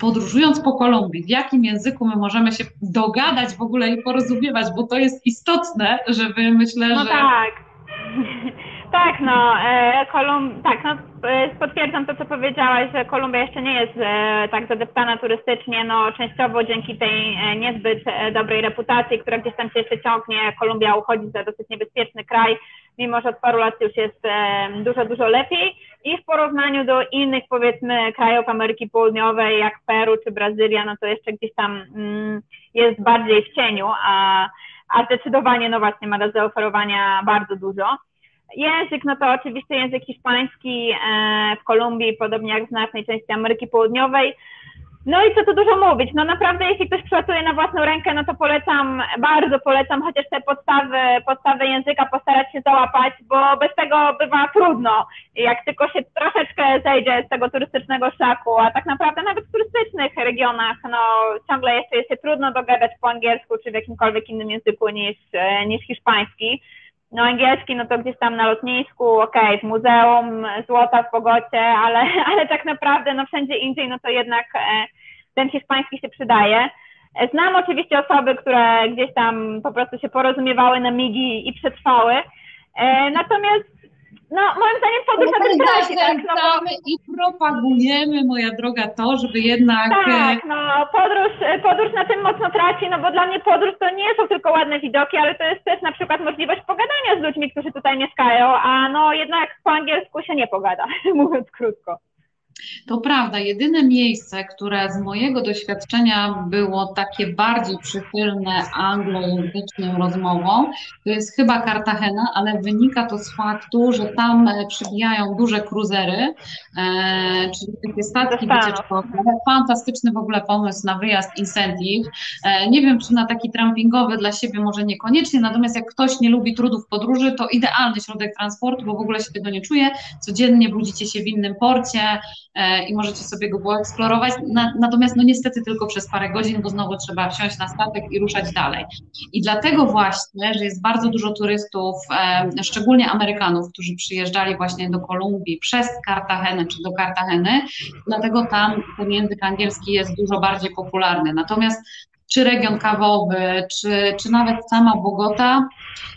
Speaker 1: podróżując po Kolumbii, w jakim języku my możemy się dogadać w ogóle i porozumiewać, bo to jest istotne, żeby myślę,
Speaker 2: no
Speaker 1: że.
Speaker 2: Tak. [laughs] Tak, no, e, Kolum, tak, no, e, potwierdzam to, co powiedziałaś, że Kolumbia jeszcze nie jest e, tak zadeptana turystycznie, no, częściowo dzięki tej e, niezbyt e, dobrej reputacji, która gdzieś tam się jeszcze ciągnie, Kolumbia uchodzi za dosyć niebezpieczny kraj, mimo że od paru lat już jest e, dużo, dużo lepiej i w porównaniu do innych, powiedzmy, krajów Ameryki Południowej, jak Peru czy Brazylia, no to jeszcze gdzieś tam mm, jest bardziej w cieniu, a, a zdecydowanie, no właśnie, ma do zaoferowania bardzo dużo. Język, no to oczywiście język hiszpański e, w Kolumbii, podobnie jak w znacznej części Ameryki Południowej. No i co tu dużo mówić, no naprawdę jeśli ktoś pracuje na własną rękę, no to polecam, bardzo polecam chociaż te podstawy, podstawy języka postarać się załapać, bo bez tego bywa trudno, jak tylko się troszeczkę zejdzie z tego turystycznego szaku, a tak naprawdę nawet w turystycznych regionach, no ciągle jeszcze jest się trudno dogadać po angielsku czy w jakimkolwiek innym języku niż, niż hiszpański no angielski, no to gdzieś tam na lotnisku, okej, okay, w muzeum, złota w Pogocie, ale, [laughs] ale tak naprawdę no wszędzie indziej, no to jednak e, ten hiszpański się przydaje. E, znam oczywiście osoby, które gdzieś tam po prostu się porozumiewały na migi i przetrwały, e, natomiast no, moim zdaniem podróż na tym traci, tak? No bo...
Speaker 1: i propagujemy, moja droga, to, żeby jednak...
Speaker 2: Tak, e, no, podróż, podróż na tym mocno traci, no bo dla mnie podróż to nie są tylko ładne widoki, ale to jest też na przykład możliwość pogadania z ludźmi, którzy tutaj mieszkają, a no jednak po angielsku się nie pogada, [laughs] mówiąc krótko.
Speaker 1: To prawda, jedyne miejsce, które z mojego doświadczenia było takie bardziej przychylne anglojęzyczną rozmową, to jest chyba Cartagena, ale wynika to z faktu, że tam e, przybijają duże cruzery, e, czyli takie statki wycieczkowe. Fantastyczny w ogóle pomysł na wyjazd incentive. E, nie wiem, czy na taki trampingowy dla siebie może niekoniecznie, natomiast jak ktoś nie lubi trudów podróży, to idealny środek transportu, bo w ogóle się tego nie czuje. Codziennie budzicie się w innym porcie, i możecie sobie go poeksplorować. natomiast no niestety tylko przez parę godzin, bo znowu trzeba wsiąść na statek i ruszać dalej. I dlatego właśnie, że jest bardzo dużo turystów, e, szczególnie Amerykanów, którzy przyjeżdżali właśnie do Kolumbii przez Cartagenę czy do Cartageny, dlatego tam ten język angielski jest dużo bardziej popularny. Natomiast czy region kawowy, czy, czy nawet sama Bogota,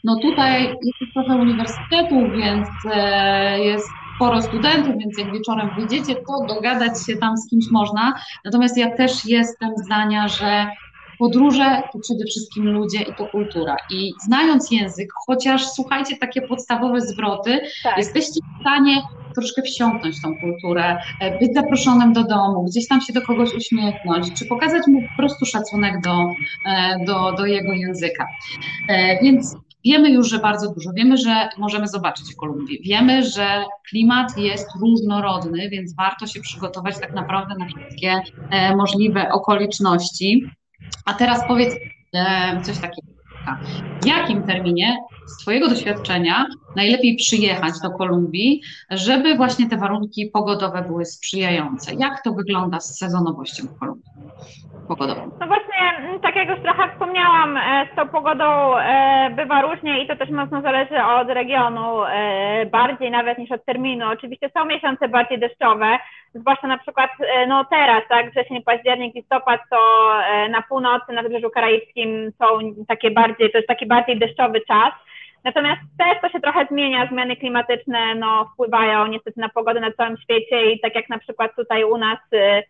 Speaker 1: no tutaj jest trochę uniwersytetów, więc e, jest sporo studentów, więc jak wieczorem wyjdziecie, to dogadać się tam z kimś można. Natomiast ja też jestem zdania, że podróże to przede wszystkim ludzie i to kultura. I znając język, chociaż słuchajcie takie podstawowe zwroty, tak. jesteście w stanie troszkę wsiąknąć tą kulturę, e, być zaproszonym do domu, gdzieś tam się do kogoś uśmiechnąć, czy pokazać mu po prostu szacunek do, e, do, do jego języka. E, więc Wiemy już, że bardzo dużo. Wiemy, że możemy zobaczyć w Kolumbii. Wiemy, że klimat jest różnorodny, więc warto się przygotować tak naprawdę na wszystkie e, możliwe okoliczności. A teraz powiedz e, coś takiego. W jakim terminie z Twojego doświadczenia najlepiej przyjechać do Kolumbii, żeby właśnie te warunki pogodowe były sprzyjające? Jak to wygląda z sezonowością w Kolumbii? Pogodową?
Speaker 2: No właśnie, mm, tak jak już trochę wspomniałam, e, z tą pogodą e, bywa różnie i to też mocno zależy od regionu, e, bardziej nawet niż od terminu. Oczywiście są miesiące bardziej deszczowe, zwłaszcza na przykład no teraz, tak, wrzesień, październik, listopad, to na północy, na Wybrzeżu Karaibskim są takie bardziej, to jest taki bardziej deszczowy czas. Natomiast też to się trochę zmienia, zmiany klimatyczne no, wpływają niestety na pogodę na całym świecie i tak jak na przykład tutaj u nas y,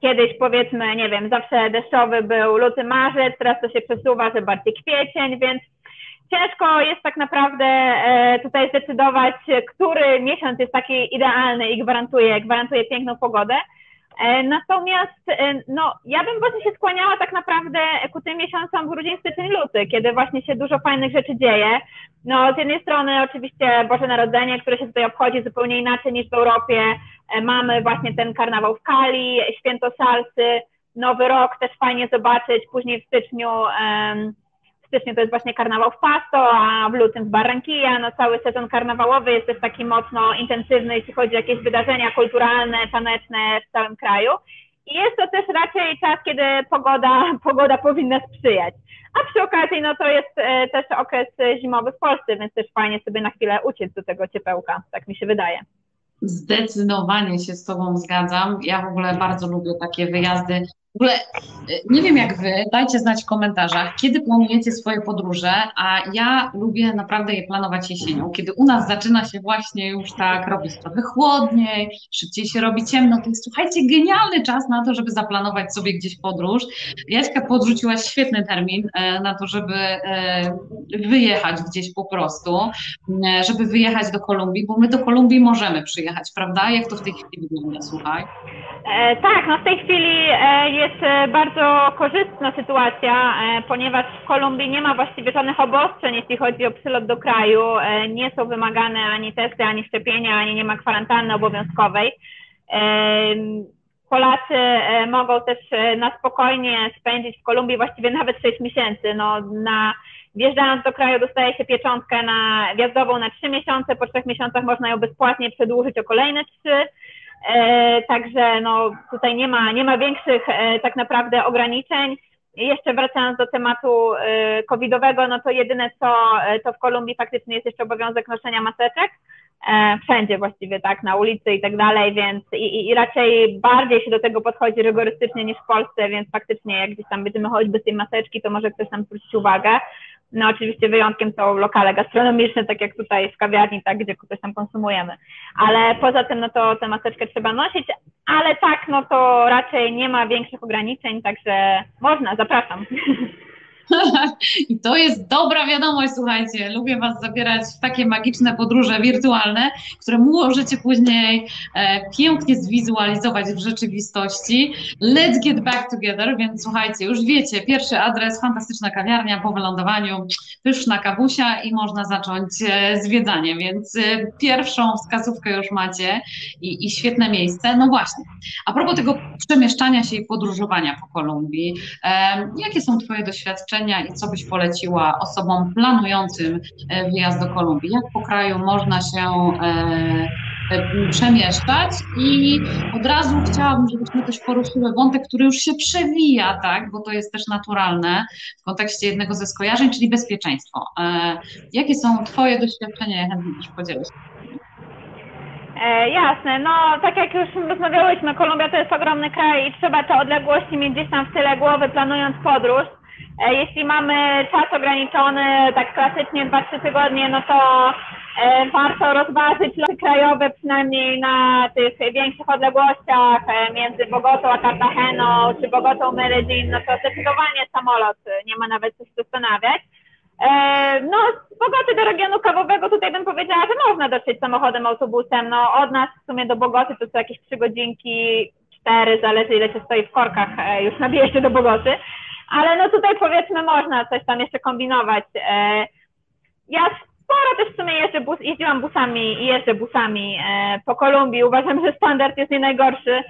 Speaker 2: kiedyś powiedzmy, nie wiem, zawsze deszczowy był luty, marzec, teraz to się przesuwa, że bardziej kwiecień, więc ciężko jest tak naprawdę e, tutaj zdecydować, który miesiąc jest taki idealny i gwarantuje, gwarantuje piękną pogodę. E, natomiast e, no, ja bym właśnie się skłaniała tak naprawdę ku tym miesiącom grudzień, styczeń, luty, kiedy właśnie się dużo fajnych rzeczy dzieje. No, z jednej strony oczywiście Boże Narodzenie, które się tutaj obchodzi zupełnie inaczej niż w Europie. Mamy właśnie ten karnawał w Kali, święto salsy, Nowy Rok też fajnie zobaczyć, później w styczniu um, w styczniu to jest właśnie karnawał w Pasto, a w lutym w Barranquilla. No cały sezon karnawałowy jest też taki mocno intensywny, jeśli chodzi o jakieś wydarzenia kulturalne, taneczne w całym kraju. I jest to też raczej czas, kiedy pogoda, [laughs] pogoda powinna sprzyjać. A przy okazji, no to jest e, też okres zimowy w Polsce, więc też fajnie sobie na chwilę uciec do tego ciepełka, tak mi się wydaje.
Speaker 1: Zdecydowanie się z Tobą zgadzam. Ja w ogóle bardzo lubię takie wyjazdy w ogóle y, nie wiem jak wy, dajcie znać w komentarzach, kiedy planujecie swoje podróże, a ja lubię naprawdę je planować jesienią, kiedy u nas zaczyna się właśnie już tak robić trochę chłodniej, szybciej się robi ciemno, to jest słuchajcie, genialny czas na to, żeby zaplanować sobie gdzieś podróż. Jaśka podrzuciła świetny termin e, na to, żeby e, wyjechać gdzieś po prostu, e, żeby wyjechać do Kolumbii, bo my do Kolumbii możemy przyjechać, prawda? Jak to w tej chwili wygląda, słuchaj?
Speaker 2: E, tak, no w tej chwili e, jest e, bardzo korzystna sytuacja, e, ponieważ w Kolumbii nie ma właściwie żadnych obostrzeń, jeśli chodzi o przylot do kraju. E, nie są wymagane ani testy, ani szczepienia, ani nie ma kwarantanny obowiązkowej. Polacy mogą też na spokojnie spędzić w Kolumbii właściwie nawet 6 miesięcy. No, na, wjeżdżając do kraju dostaje się pieczątkę na wjazdową na 3 miesiące, po 3 miesiącach można ją bezpłatnie przedłużyć o kolejne 3 E, także no, tutaj nie ma, nie ma większych e, tak naprawdę ograniczeń. Jeszcze wracając do tematu e, covidowego, no to jedyne co, to w Kolumbii faktycznie jest jeszcze obowiązek noszenia maseczek. Wszędzie właściwie, tak, na ulicy i tak dalej, więc i, i raczej bardziej się do tego podchodzi rygorystycznie niż w Polsce, więc faktycznie jak gdzieś tam będziemy chodzić bez tej maseczki, to może ktoś nam zwrócić uwagę. No oczywiście wyjątkiem są lokale gastronomiczne, tak jak tutaj w kawiarni, tak, gdzie coś tam konsumujemy. Ale poza tym, no to tę maseczkę trzeba nosić, ale tak, no to raczej nie ma większych ograniczeń, także można, zapraszam. [laughs] [laughs]
Speaker 1: I to jest dobra wiadomość, słuchajcie. Lubię Was zabierać w takie magiczne podróże wirtualne, które możecie później e, pięknie zwizualizować w rzeczywistości. Let's get back together, więc słuchajcie, już wiecie, pierwszy adres, fantastyczna kawiarnia po wylądowaniu, pyszna kawusia i można zacząć e, zwiedzanie, więc e, pierwszą wskazówkę już macie i, i świetne miejsce. No właśnie, a propos tego przemieszczania się i podróżowania po Kolumbii, jakie są Twoje doświadczenia i co byś poleciła osobom planującym e, wyjazd do Kolumbii? Jak po kraju można się e, przemieszczać i od razu chciałabym, żebyśmy też poruszyły wątek, który już się przewija, tak, bo to jest też naturalne w kontekście jednego ze skojarzeń, czyli bezpieczeństwo. Jakie są Twoje doświadczenia? Ja chętnie się.
Speaker 2: E, jasne, no tak jak już rozmawiałyśmy, Kolumbia to jest ogromny kraj i trzeba te odległości mieć gdzieś tam w tyle głowy, planując podróż. E, jeśli mamy czas ograniczony, tak klasycznie 2-3 tygodnie, no to e, warto rozważyć loty krajowe przynajmniej na tych większych odległościach e, między Bogotą a Cartageną, czy Bogotą Medellin, no to zdecydowanie samolot, nie ma nawet co się zastanawiać. No, z Bogoty do regionu kawowego tutaj bym powiedziała, że można dotrzeć samochodem, autobusem. No, od nas w sumie do Bogoty to są jakieś trzy godzinki, cztery, zależy ile się stoi w korkach już na wjeździe do Bogoty. Ale no tutaj powiedzmy można coś tam jeszcze kombinować. E, ja sporo też w sumie jeżdżę bus, jeździłam busami i jeżdżę busami po Kolumbii. Uważam, że standard jest nie najgorszy,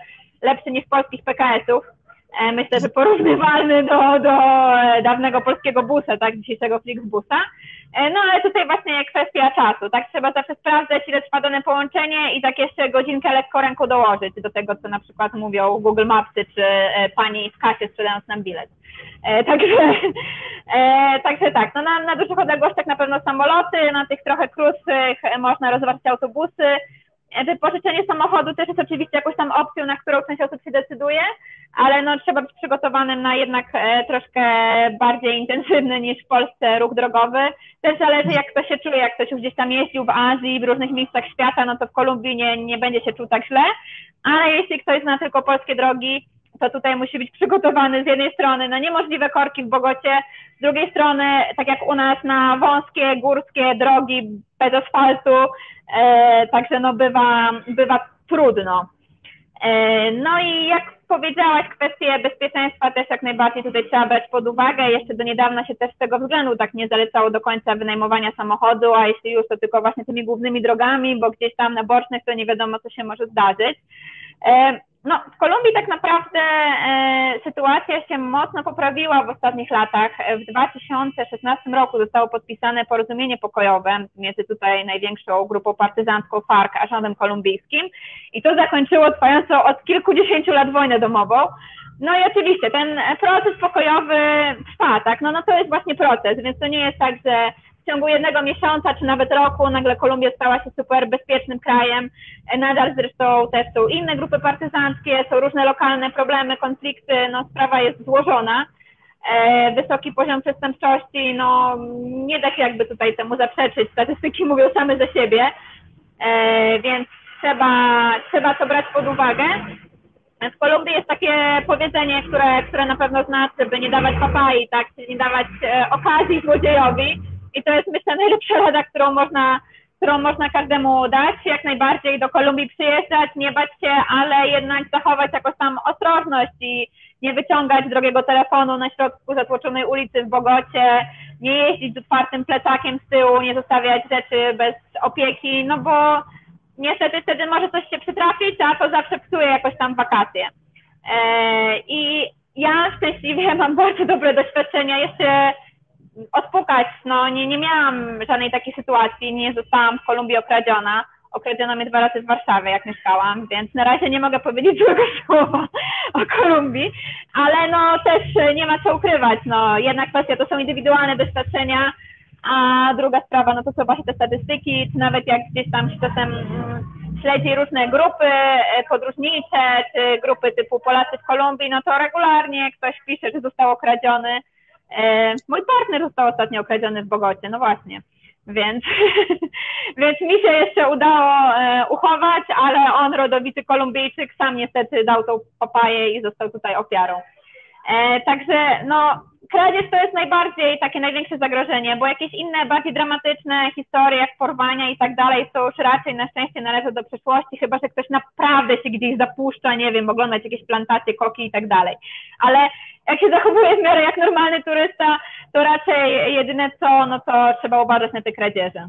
Speaker 2: lepszy niż polskich PKS-ów. E, myślę, że porównywalny do, do e, dawnego polskiego busa, tak, dzisiejszego Flixbusa. E, no ale tutaj właśnie kwestia czasu, tak, trzeba zawsze sprawdzać, ile trwa dane połączenie i tak jeszcze godzinkę lekko ręką dołożyć do tego, co na przykład mówią Google Mapsy czy pani w kasie sprzedając nam bilet. Także, także tak, no na, na dużych odległościach na pewno samoloty, na tych trochę krótszych można rozważyć autobusy, Wypożyczenie samochodu też jest oczywiście jakąś tam opcją, na którą część osób się decyduje, ale no, trzeba być przygotowanym na jednak e, troszkę bardziej intensywny niż w Polsce ruch drogowy. Też zależy jak kto się czuje, jak ktoś gdzieś tam jeździł w Azji, w różnych miejscach świata, no to w Kolumbii nie, nie będzie się czuł tak źle, ale jeśli ktoś zna tylko polskie drogi, to tutaj musi być przygotowany z jednej strony na niemożliwe korki w Bogocie, z drugiej strony, tak jak u nas, na wąskie, górskie drogi bez asfaltu, e, także no bywa, bywa trudno. E, no i jak powiedziałaś, kwestie bezpieczeństwa też jak najbardziej tutaj trzeba brać pod uwagę. Jeszcze do niedawna się też z tego względu tak nie zalecało do końca wynajmowania samochodu, a jeśli już to tylko właśnie tymi głównymi drogami, bo gdzieś tam na bocznych to nie wiadomo, co się może zdarzyć. No, w Kolumbii tak naprawdę e, sytuacja się mocno poprawiła w ostatnich latach. W 2016 roku zostało podpisane porozumienie pokojowe między tutaj największą grupą partyzancką FARC a rządem kolumbijskim i to zakończyło trwającą od kilkudziesięciu lat wojnę domową. No i oczywiście ten proces pokojowy trwa, tak? No, no to jest właśnie proces, więc to nie jest tak, że w ciągu jednego miesiąca czy nawet roku nagle Kolumbia stała się super bezpiecznym krajem. Nadal zresztą też są inne grupy partyzanckie, są różne lokalne problemy, konflikty, no sprawa jest złożona. E, wysoki poziom przestępczości, no nie da się jakby tutaj temu zaprzeczyć, statystyki mówią same za siebie, e, więc trzeba, trzeba to brać pod uwagę. W Kolumbii jest takie powiedzenie, które, które na pewno znaczy, by nie dawać papai, tak, czyli nie dawać e, okazji złodziejowi, i to jest myślę najlepsza rada, którą można, którą można każdemu dać, jak najbardziej do Kolumbii przyjeżdżać, nie bać się, ale jednak zachować jakąś tam ostrożność i nie wyciągać drogiego telefonu na środku zatłoczonej ulicy w Bogocie, nie jeździć z otwartym plecakiem z tyłu, nie zostawiać rzeczy bez opieki, no bo niestety wtedy może coś się przytrafić, a to zawsze psuje jakoś tam wakacje. Eee, I ja szczęśliwie [laughs] mam bardzo dobre doświadczenia. Jeszcze odpukać. No nie, nie miałam żadnej takiej sytuacji, nie zostałam w Kolumbii okradziona. Okradziono mnie dwa razy w Warszawie, jak mieszkałam, więc na razie nie mogę powiedzieć [laughs] złego słowa o Kolumbii, ale no też nie ma co ukrywać. No jedna kwestia to są indywidualne doświadczenia, a druga sprawa no to są właśnie te statystyki, czy nawet jak gdzieś tam się czasem mm, śledzi różne grupy e, podróżnicze, czy grupy typu Polacy w Kolumbii, no to regularnie ktoś pisze, że został okradziony, mój partner został ostatnio okradziony w Bogocie, no właśnie. Więc, [laughs] więc mi się jeszcze udało e, uchować, ale on, rodowity Kolumbijczyk, sam niestety dał tą papaję i został tutaj ofiarą. E, także no, kradzież to jest najbardziej takie największe zagrożenie, bo jakieś inne, bardziej dramatyczne historie, jak porwania i tak dalej, to już raczej na szczęście należą do przeszłości, chyba że ktoś naprawdę się gdzieś zapuszcza, nie wiem, oglądać jakieś plantacje, koki i tak dalej. Ale jak się zachowuje w miarę jak normalny turysta, to raczej jedyne co, no to trzeba uważać na te kradzieże.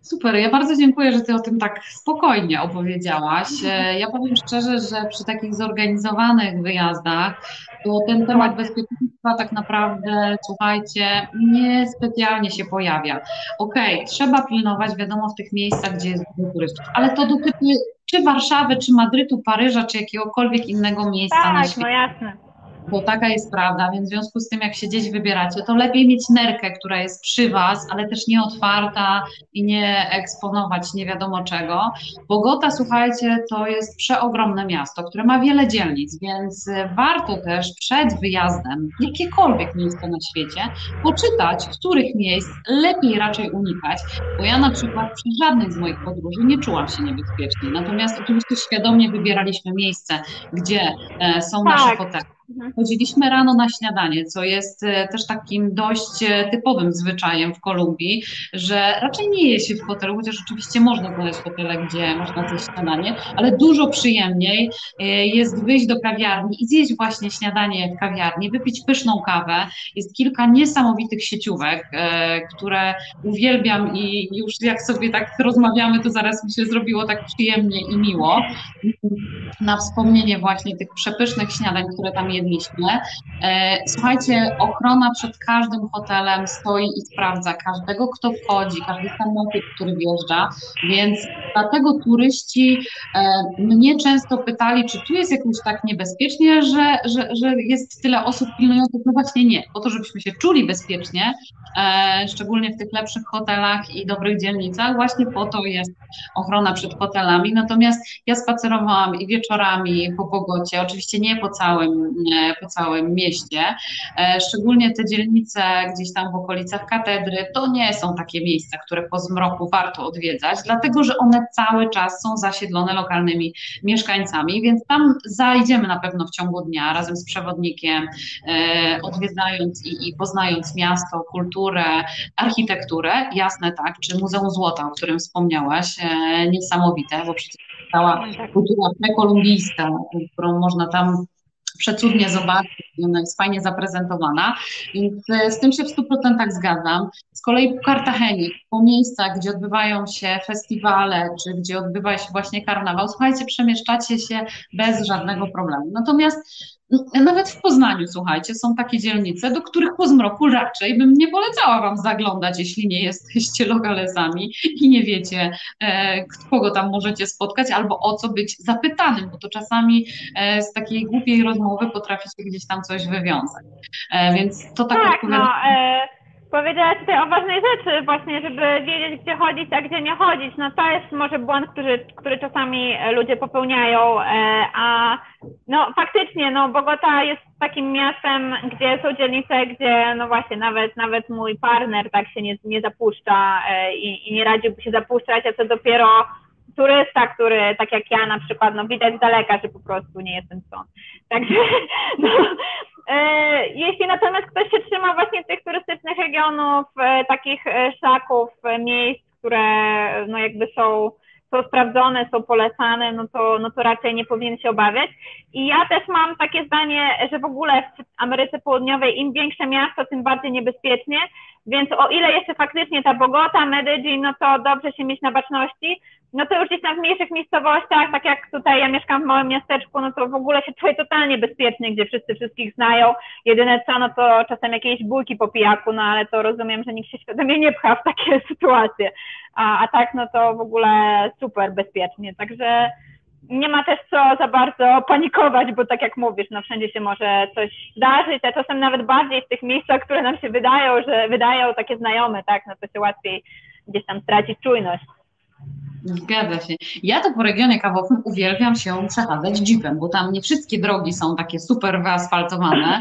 Speaker 1: Super, ja bardzo dziękuję, że Ty o tym tak spokojnie opowiedziałaś. E, ja powiem szczerze, że przy takich zorganizowanych wyjazdach to ten temat bezpieczeństwa tak naprawdę, słuchajcie, niespecjalnie się pojawia. Okej, okay, trzeba pilnować, wiadomo, w tych miejscach, gdzie jest dużo turystów, ale to dotyczy czy Warszawy, czy Madrytu, Paryża, czy jakiegokolwiek innego miejsca
Speaker 2: tak,
Speaker 1: na świecie.
Speaker 2: Tak, no jasne
Speaker 1: bo taka jest prawda, więc w związku z tym, jak się gdzieś wybieracie, to lepiej mieć nerkę, która jest przy Was, ale też nie otwarta i nie eksponować nie wiadomo czego. Bogota, słuchajcie, to jest przeogromne miasto, które ma wiele dzielnic, więc warto też przed wyjazdem, jakiekolwiek miejsce na świecie, poczytać, których miejsc lepiej raczej unikać, bo ja na przykład przy żadnej z moich podróży nie czułam się niebezpiecznie, natomiast oczywiście świadomie wybieraliśmy miejsce, gdzie e, są tak. nasze hotele. Chodziliśmy rano na śniadanie, co jest e, też takim dość e, typowym zwyczajem w Kolumbii, że raczej nie je się w hotelu, chociaż oczywiście można znaleźć hotele, gdzie można zjeść śniadanie, ale dużo przyjemniej e, jest wyjść do kawiarni i zjeść właśnie śniadanie w kawiarni, wypić pyszną kawę. Jest kilka niesamowitych sieciówek, które uwielbiam i już jak sobie tak rozmawiamy, to zaraz mi się zrobiło tak przyjemnie i miło. Na wspomnienie właśnie tych przepysznych śniadań, które tam jedliśmy. E, słuchajcie, ochrona przed każdym hotelem stoi i sprawdza każdego, kto wchodzi, każdy samochód, który wjeżdża, więc dlatego turyści e, mnie często pytali, czy tu jest jakoś tak niebezpiecznie, że, że, że jest tyle osób pilnujących. No właśnie nie, po to, żebyśmy się czuli bezpiecznie, e, szczególnie w tych lepszych hotelach i dobrych dzielnicach, właśnie po to jest ochrona przed hotelami. Natomiast ja spacerowałam i wieczorami po Bogocie, oczywiście nie po całym po całym mieście. E, szczególnie te dzielnice gdzieś tam w okolicach katedry, to nie są takie miejsca, które po zmroku warto odwiedzać, dlatego że one cały czas są zasiedlone lokalnymi mieszkańcami, więc tam zajdziemy na pewno w ciągu dnia razem z przewodnikiem, e, odwiedzając i, i poznając miasto, kulturę, architekturę. Jasne tak, czy Muzeum Złota, o którym wspomniałaś, e, niesamowite, bo przecież cała kultura prekolumbijska, którą można tam przecudnie zobaczyć, ona jest fajnie zaprezentowana, więc e, z tym się w 100% zgadzam. Z kolei po Kartagenie, po miejscach, gdzie odbywają się festiwale, czy gdzie odbywa się właśnie karnawał, słuchajcie, przemieszczacie się bez żadnego problemu. Natomiast nawet w Poznaniu, słuchajcie, są takie dzielnice, do których po zmroku raczej bym nie polecała Wam zaglądać, jeśli nie jesteście [laughs] lokalesami i nie wiecie, e, kogo tam możecie spotkać albo o co być zapytanym, bo to czasami e, z takiej głupiej rozmowy potraficie gdzieś tam coś wywiązać. E, więc to tak,
Speaker 2: tak no, e Powiedziałaś tutaj o ważnej rzeczy właśnie, żeby wiedzieć, gdzie chodzić, a gdzie nie chodzić. No to jest może błąd, który, który czasami ludzie popełniają, e, a no faktycznie, no Bogota jest takim miastem, gdzie są dzielnice, gdzie no właśnie nawet, nawet mój partner tak się nie, nie zapuszcza e, i, i nie radziłby się zapuszczać, a co dopiero turysta, który tak jak ja na przykład, no widać z daleka, że po prostu nie jestem stąd. Także [laughs] no, E, jeśli natomiast ktoś się trzyma właśnie tych turystycznych regionów, e, takich e, szaków, miejsc, które no jakby są, są sprawdzone, są polecane, no to, no to raczej nie powinien się obawiać. I ja też mam takie zdanie, że w ogóle w Ameryce Południowej im większe miasto, tym bardziej niebezpiecznie, więc o ile jeszcze faktycznie ta Bogota, Medellin, no to dobrze się mieć na baczności, no to już gdzieś tam w mniejszych miejscowościach, tak jak tutaj ja mieszkam w małym miasteczku, no to w ogóle się czuję totalnie bezpiecznie, gdzie wszyscy wszystkich znają. Jedyne co, no to czasem jakieś bójki po pijaku, no ale to rozumiem, że nikt się świadomie nie pcha w takie [laughs] sytuacje. A, a tak, no to w ogóle super bezpiecznie. Także nie ma też co za bardzo panikować, bo tak jak mówisz, no wszędzie się może coś zdarzyć, a czasem nawet bardziej w tych miejscach, które nam się wydają, że wydają takie znajome, tak, no to się łatwiej gdzieś tam stracić czujność.
Speaker 1: Zgadza się. Ja to po regionie kawowym uwielbiam się przechadzać jeepem, bo tam nie wszystkie drogi są takie super wyasfaltowane,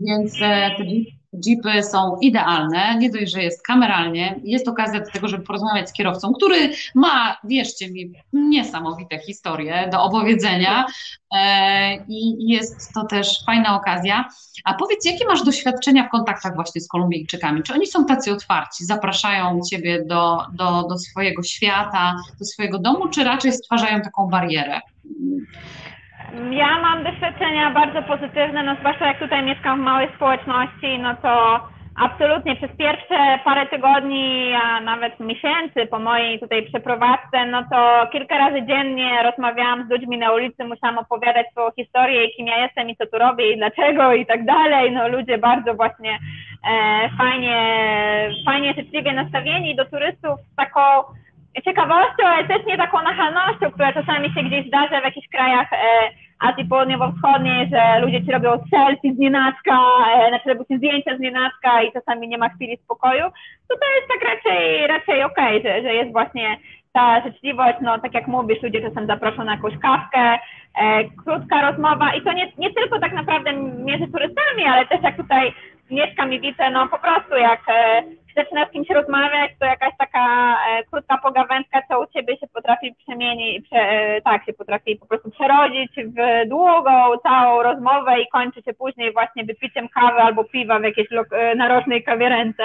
Speaker 1: więc e, te jeepy są idealne, nie dość, że jest kameralnie, jest okazja do tego, żeby porozmawiać z kierowcą, który ma, wierzcie mi, niesamowite historie do opowiedzenia e, i jest to też fajna okazja. A powiedz, jakie masz doświadczenia w kontaktach właśnie z Kolumbijczykami? Czy oni są tacy otwarci, zapraszają Ciebie do, do, do swojego świata, do swojego domu, czy raczej stwarzają taką barierę?
Speaker 2: Ja mam doświadczenia bardzo pozytywne, no zwłaszcza jak tutaj mieszkam w małej społeczności, no to absolutnie przez pierwsze parę tygodni, a nawet miesięcy po mojej tutaj przeprowadzce, no to kilka razy dziennie rozmawiałam z ludźmi na ulicy, musiałam opowiadać swoją historię kim ja jestem i co tu robię i dlaczego i tak dalej. No ludzie bardzo właśnie e, fajnie, fajnie życzliwie nastawieni do turystów z taką ciekawością, ale też nie taką nachalnością, która czasami się gdzieś zdarza w jakichś krajach e, Azji Południowo-Wschodniej, że ludzie ci robią selfie z nienacka, e, znaczy robią ci zdjęcia z nienacka i czasami nie ma chwili spokoju, to to jest tak raczej, raczej okej, okay, że, że jest właśnie ta życzliwość, no tak jak mówisz, ludzie czasem zaproszą na jakąś kawkę, e, krótka rozmowa i to nie, nie tylko tak naprawdę między turystami, ale też jak tutaj mieszkam i widzę, no po prostu jak e, zaczyna z kimś rozmawiać, to jakaś taka e, krótka pogawędka, co u ciebie się potrafi przemienić, prze, e, tak, się potrafi po prostu przerodzić w długą, całą rozmowę i kończy się później właśnie wypiciem kawy albo piwa w jakiejś e, narożnej kawiarence.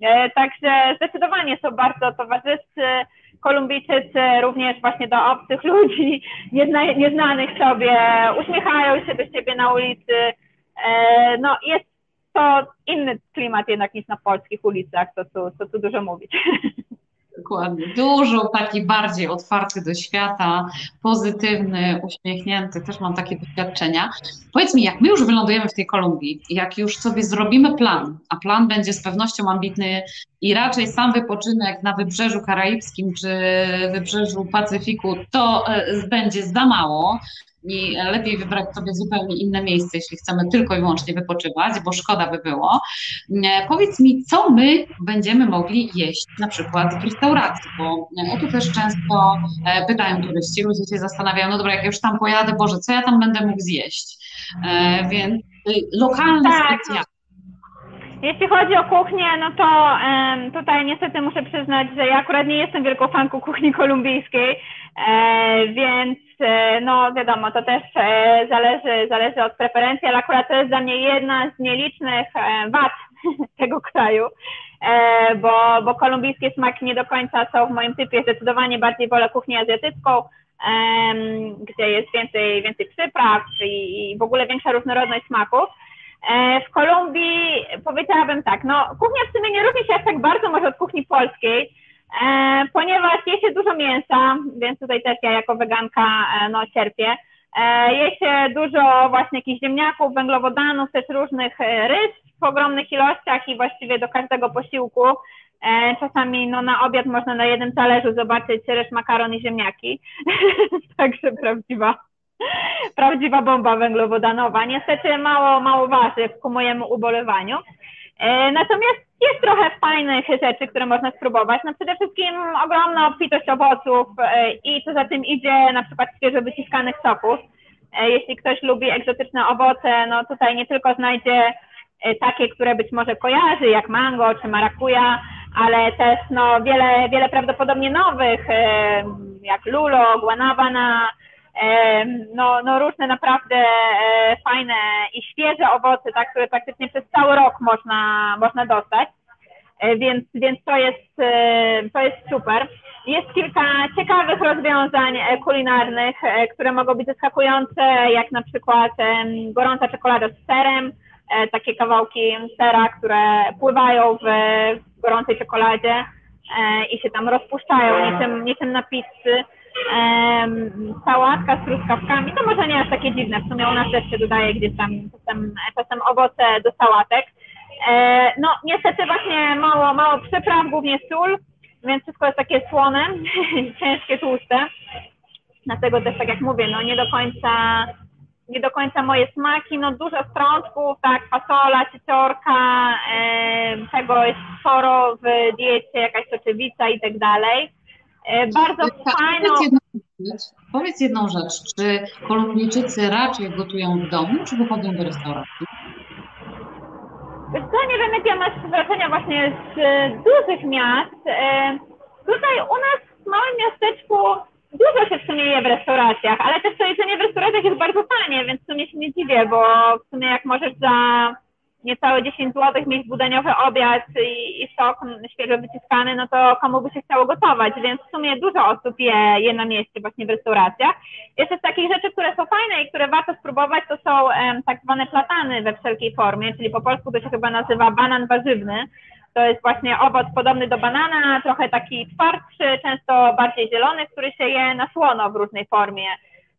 Speaker 2: E, także zdecydowanie są bardzo towarzyscy. Kolumbijczycy również właśnie do obcych ludzi, [laughs] niezna, nieznanych sobie, uśmiechają się do siebie na ulicy. E, no jest to inny klimat jednak niż na polskich ulicach, to tu, to tu dużo mówić.
Speaker 1: Dokładnie. Dużo taki bardziej otwarty do świata, pozytywny, uśmiechnięty. Też mam takie doświadczenia. Powiedz mi, jak my już wylądujemy w tej Kolumbii, jak już sobie zrobimy plan, a plan będzie z pewnością ambitny i raczej sam wypoczynek na wybrzeżu karaibskim czy wybrzeżu Pacyfiku, to e, będzie za mało i lepiej wybrać sobie zupełnie inne miejsce, jeśli chcemy tylko i wyłącznie wypoczywać, bo szkoda by było. E, powiedz mi, co my będziemy mogli jeść na przykład w restauracji, bo e, o tu też często e, pytają turyści, ludzie się zastanawiają, no dobra, jak już tam pojadę, Boże, co ja tam będę mógł zjeść? Więc y, lokalne tak.
Speaker 2: Jeśli chodzi o kuchnię, no to um, tutaj niestety muszę przyznać, że ja akurat nie jestem wielką fanką kuchni [laughs] kolumbijskiej, e, więc no wiadomo, to też e, zależy, zależy od preferencji, ale akurat to jest dla mnie jedna z nielicznych e, wad [laughs] tego kraju, e, bo, bo kolumbijskie smaki nie do końca są w moim typie, zdecydowanie bardziej wolę kuchnię azjatycką, gdzie jest więcej, więcej przypraw i, i w ogóle większa różnorodność smaków. E, w Kolumbii powiedziałabym tak, no kuchnia w sumie nie różni się aż tak bardzo może od kuchni polskiej, e, ponieważ je się dużo mięsa, więc tutaj też ja jako weganka e, no cierpię. Je się dużo właśnie jakichś ziemniaków, węglowodanów, też różnych ryż w ogromnych ilościach i właściwie do każdego posiłku. Czasami no, na obiad można na jednym talerzu zobaczyć ryż, makaron i ziemniaki. [laughs] Także prawdziwa prawdziwa bomba węglowodanowa. Niestety mało, mało warzyw ku mojemu ubolewaniu. E, natomiast jest trochę fajnych rzeczy, które można spróbować. No przede wszystkim ogromna obfitość owoców e, i co za tym idzie na przykład świeżo wyciskanych soków. E, jeśli ktoś lubi egzotyczne owoce, no tutaj nie tylko znajdzie takie, które być może kojarzy, jak mango czy marakuja, ale też no wiele, wiele prawdopodobnie nowych, jak lulo, guanabana, no, no różne naprawdę e, fajne i świeże owoce, tak, które praktycznie przez cały rok można, można dostać. E, więc, więc to, jest, e, to jest super. Jest kilka ciekawych rozwiązań kulinarnych, które mogą być zaskakujące, jak na przykład gorąca czekolada z serem, takie kawałki sera, które pływają w gorącej czekoladzie i się tam rozpuszczają niczym, niczym na pizzy sałatka z truskawkami, to może nie aż takie dziwne, w sumie u nas też się dodaje gdzieś tam czasem, czasem owoce do sałatek. E, no niestety właśnie mało, mało przypraw, głównie sól, więc wszystko jest takie słone, [laughs] ciężkie, tłuste. Dlatego też tak jak mówię, no nie do końca nie do końca moje smaki, no dużo strączków, tak, fasola, cieciorka, e, tego jest sporo w diecie, jakaś soczewica i tak dalej. E, bardzo fajną...
Speaker 1: Powiedz jedną, rzecz, powiedz jedną rzecz, czy Kolumbijczycy raczej gotują w domu, czy wychodzą do restauracji?
Speaker 2: Co, nie wiem, jakie masz wrażenia właśnie z dużych miast. Tutaj u nas w małym miasteczku dużo się w sumie je w restauracjach, ale też to jedzenie w restauracjach jest bardzo tanie, więc w sumie się nie dziwię, bo w sumie jak możesz za niecałe 10 zł mieć budaniowy obiad i, i sok świeżo wyciskany, no to komu by się chciało gotować, więc w sumie dużo osób je, je na mieście właśnie w restauracjach. Jeszcze z takich rzeczy, które są fajne i które warto spróbować, to są tak zwane platany we wszelkiej formie, czyli po polsku to się chyba nazywa banan warzywny. To jest właśnie owoc podobny do banana, trochę taki twardszy, często bardziej zielony, który się je na słono w różnej formie.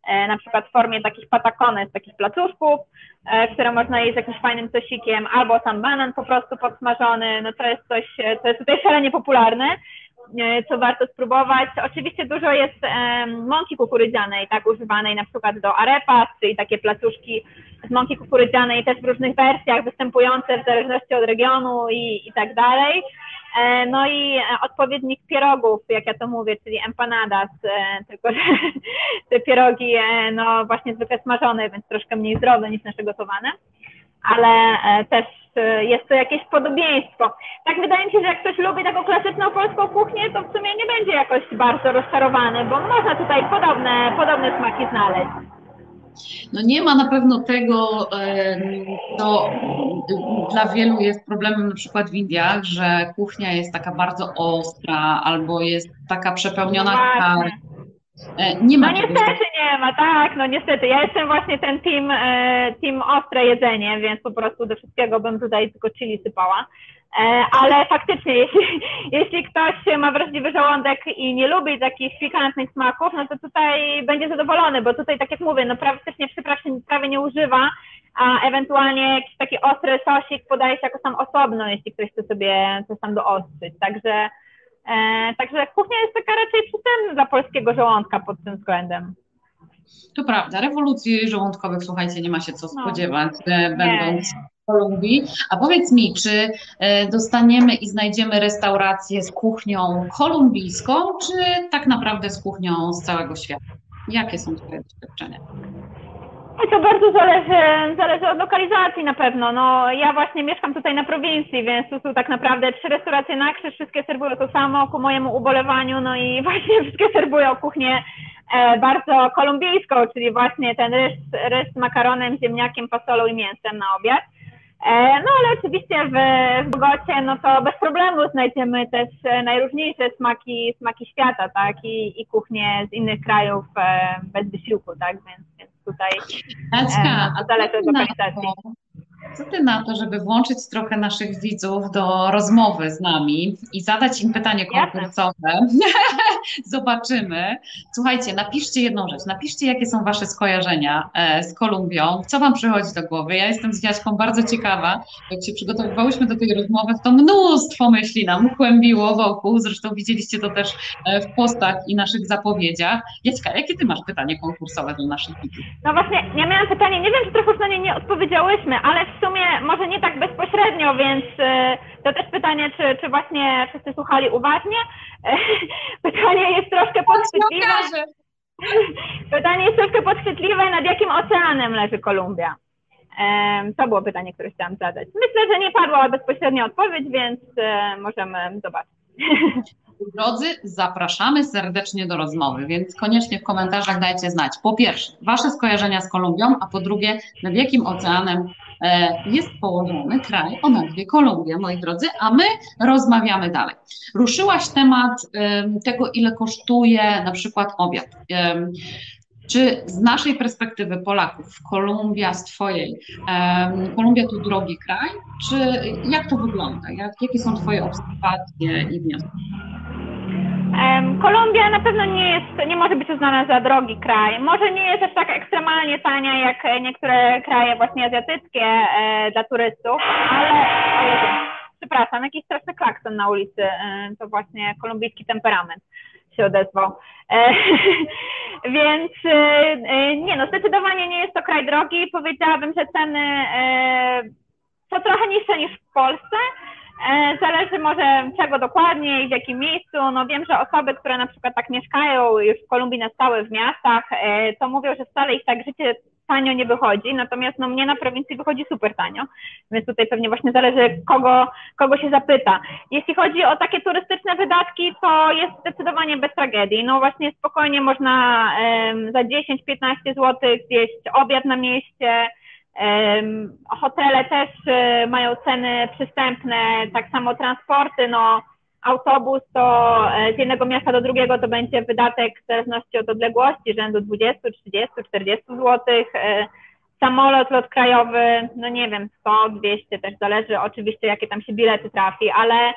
Speaker 2: E, na przykład w formie takich patakones, takich placuszków, e, które można jeść z jakimś fajnym sosikiem, albo sam banan po prostu podsmażony, no to jest coś, e, co jest tutaj szalenie popularne, co warto spróbować. Oczywiście dużo jest mąki kukurydzianej, tak, używanej na przykład do arepas, czyli takie placuszki z mąki kukurydzianej też w różnych wersjach, występujące w zależności od regionu i, i tak dalej. E, no i e, odpowiednik pierogów, jak ja to mówię, czyli empanadas, e, tylko że [laughs] te pierogi, no właśnie zwykle smażone, więc troszkę mniej zdrowe niż nasze gotowane, ale też jest to jakieś podobieństwo. Tak wydaje mi się, że jak ktoś lubi taką klasyczną polską kuchnię, to w sumie nie będzie jakoś bardzo rozczarowany, bo można tutaj podobne, podobne smaki znaleźć.
Speaker 1: No nie ma na pewno tego, co dla wielu jest problemem na przykład w Indiach, że kuchnia jest taka bardzo ostra albo jest taka przepełniona
Speaker 2: no e, Nie ma no niestety nie ma, tak, no niestety. Ja jestem właśnie ten team, e, team ostre jedzenie, więc po prostu do wszystkiego bym tutaj tylko chili sypała. E, ale faktycznie, [laughs] jeśli, jeśli ktoś ma wrażliwy żołądek i nie lubi takich pikantnych smaków, no to tutaj będzie zadowolony, bo tutaj, tak jak mówię, no praktycznie przypraw się prawie nie używa, a ewentualnie jakiś taki ostry sosik podaje się jako sam osobno, jeśli ktoś chce sobie coś tam doostrzyć. Także, e, także kuchnia jest taka raczej przystępna dla polskiego żołądka pod tym względem.
Speaker 1: To prawda, rewolucji żołądkowych, słuchajcie, nie ma się co no. spodziewać, no, będąc Kolumbii. A powiedz mi, czy e, dostaniemy i znajdziemy restaurację z kuchnią kolumbijską, czy tak naprawdę z kuchnią z całego świata? Jakie są Twoje doświadczenia?
Speaker 2: To bardzo zależy, zależy od lokalizacji na pewno. No, ja właśnie mieszkam tutaj na prowincji, więc tu są tak naprawdę trzy restauracje na krzyż, wszystkie serwują to samo ku mojemu ubolewaniu, no i właśnie wszystkie serwują kuchnię e, bardzo kolumbijską, czyli właśnie ten ryż, ryż z makaronem, ziemniakiem, fasolą i mięsem na obiad. E, no ale oczywiście w, w Bogocie, no to bez problemu znajdziemy też e, najróżniejsze smaki, smaki świata, tak, i, i kuchnie z innych krajów e, bez wysiłku, tak, więc, więc tutaj
Speaker 1: Jacka, no, zależy od lokalizacji. Co ty na to, żeby włączyć trochę naszych widzów do rozmowy z nami i zadać im pytanie konkursowe? [laughs] Zobaczymy. Słuchajcie, napiszcie jedną rzecz. Napiszcie, jakie są wasze skojarzenia e, z Kolumbią. Co wam przychodzi do głowy? Ja jestem z Jaśką bardzo ciekawa. Jak się przygotowywałyśmy do tej rozmowy, to mnóstwo myśli nam kłębiło wokół. Zresztą widzieliście to też e, w postach i naszych zapowiedziach. Jaćka, jakie ty masz pytanie konkursowe do naszych widzów?
Speaker 2: No właśnie, ja miałam pytanie, nie wiem, czy trochę na nie nie odpowiedziałyśmy, ale w sumie może nie tak bezpośrednio, więc e, to też pytanie, czy, czy właśnie wszyscy słuchali uważnie. E, [laughs] pytanie jest troszkę podchwytliwe. [laughs] Pytanie jest troszkę podchwytliwe, nad jakim oceanem leży Kolumbia? To było pytanie, które chciałam zadać. Myślę, że nie padła bezpośrednia odpowiedź, więc e, możemy zobaczyć. [laughs]
Speaker 1: Drodzy, zapraszamy serdecznie do rozmowy, więc koniecznie w komentarzach dajcie znać. Po pierwsze, Wasze skojarzenia z Kolumbią, a po drugie, nad jakim oceanem e, jest położony kraj o nazwie Kolumbia, moi drodzy, a my rozmawiamy dalej. Ruszyłaś temat tego, ile kosztuje na przykład obiad. Czy z naszej perspektywy Polaków, Kolumbia z Twojej, um, Kolumbia to drogi kraj, czy jak to wygląda? Jak, jakie są Twoje obserwacje i wnioski?
Speaker 2: Kolumbia na pewno nie jest, nie może być uznana za drogi kraj. Może nie jest aż tak ekstremalnie tania jak niektóre kraje właśnie azjatyckie e, dla turystów, ale przepraszam, jakiś straszny klakson na ulicy, e, to właśnie kolumbijski temperament się odezwał. E, [laughs] więc e, nie no, zdecydowanie nie jest to kraj drogi. Powiedziałabym, że ceny e, są trochę niższe niż w Polsce. E, zależy może czego dokładnie i w jakim miejscu. No wiem, że osoby, które na przykład tak mieszkają już w Kolumbii na stałe w miastach, e, to mówią, że wcale ich tak życie tanio nie wychodzi, natomiast no mnie na prowincji wychodzi super tanio, więc tutaj pewnie właśnie zależy kogo, kogo się zapyta. Jeśli chodzi o takie turystyczne wydatki, to jest zdecydowanie bez tragedii, no właśnie spokojnie można um, za 10-15 zł zjeść obiad na mieście, um, hotele też um, mają ceny przystępne, tak samo transporty, no autobus to e, z jednego miasta do drugiego to będzie wydatek w zależności od odległości rzędu 20, 30, 40 zł. Samolot, lot krajowy, no nie wiem, 100, 200 też zależy oczywiście jakie tam się bilety trafi, ale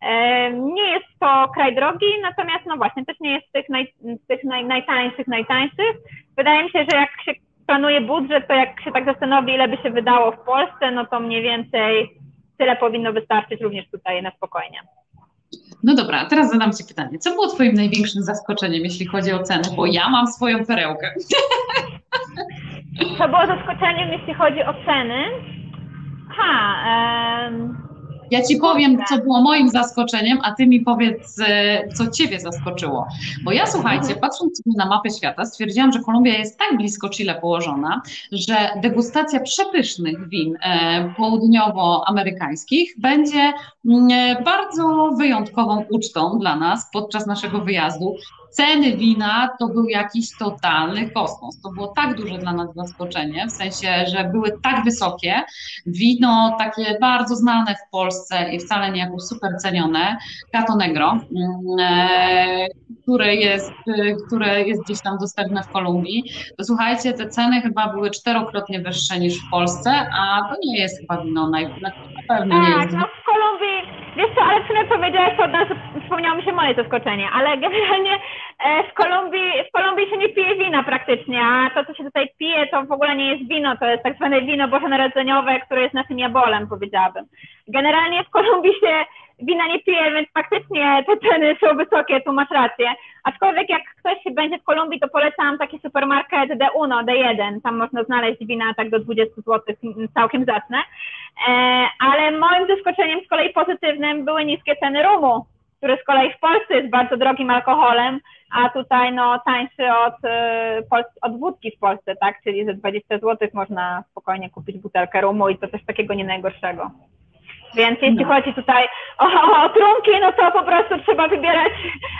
Speaker 2: e, nie jest to kraj drogi, natomiast no właśnie też nie jest z tych, naj, z tych naj, najtańszych, najtańszych. Wydaje mi się, że jak się planuje budżet, to jak się tak zastanowi, ile by się wydało w Polsce, no to mniej więcej tyle powinno wystarczyć również tutaj na spokojnie.
Speaker 1: No dobra, teraz zadam Ci pytanie. Co było Twoim największym zaskoczeniem, jeśli chodzi o ceny? Bo ja mam swoją perełkę.
Speaker 2: Co było zaskoczeniem, jeśli chodzi o ceny? Ha, um,
Speaker 1: ja ci powiem, co było moim zaskoczeniem, a ty mi powiedz, e, co ciebie zaskoczyło. Bo ja słuchajcie, mhm. patrząc na mapę świata, stwierdziłam, że Kolumbia jest tak blisko Chile położona, że degustacja przepysznych win e, południowoamerykańskich będzie mm, e, bardzo wyjątkową ucztą dla nas podczas naszego wyjazdu ceny wina to był jakiś totalny kosmos. To było tak duże dla nas zaskoczenie, w sensie, że były tak wysokie. Wino takie bardzo znane w Polsce i wcale nie jakoś super cenione, Cato Negro, mm, e, które jest, które jest gdzieś tam dostępne w Kolumbii. To słuchajcie, te ceny chyba były czterokrotnie wyższe niż w Polsce, a to nie jest chyba wino naj, na pewno nie
Speaker 2: tak,
Speaker 1: jest.
Speaker 2: No w Kolumbii, wiesz co, ale w sumie powiedziałeś, to od razu wspomniało mi się moje zaskoczenie, ale generalnie E, w Kolumbii, w Kolumbii się nie pije wina praktycznie, a to, co się tutaj pije, to w ogóle nie jest wino, to jest tak zwane wino bożonarodzeniowe, które jest naszym jabolem, powiedziałabym. Generalnie w Kolumbii się wina nie pije, więc faktycznie te ceny są wysokie, tu masz rację. Aczkolwiek jak ktoś będzie w Kolumbii, to polecam taki supermarket D1, D1, tam można znaleźć wina tak do 20 zł, całkiem zacne. E, ale moim zaskoczeniem z kolei pozytywnym były niskie ceny rumu, który z kolei w Polsce jest bardzo drogim alkoholem, a tutaj no tańszy od, y, od wódki w Polsce, tak? Czyli za 20 zł można spokojnie kupić butelkę rumu i to też takiego nie najgorszego. Więc jeśli no. chodzi tutaj o, o, trunki, no to po prostu trzeba wybierać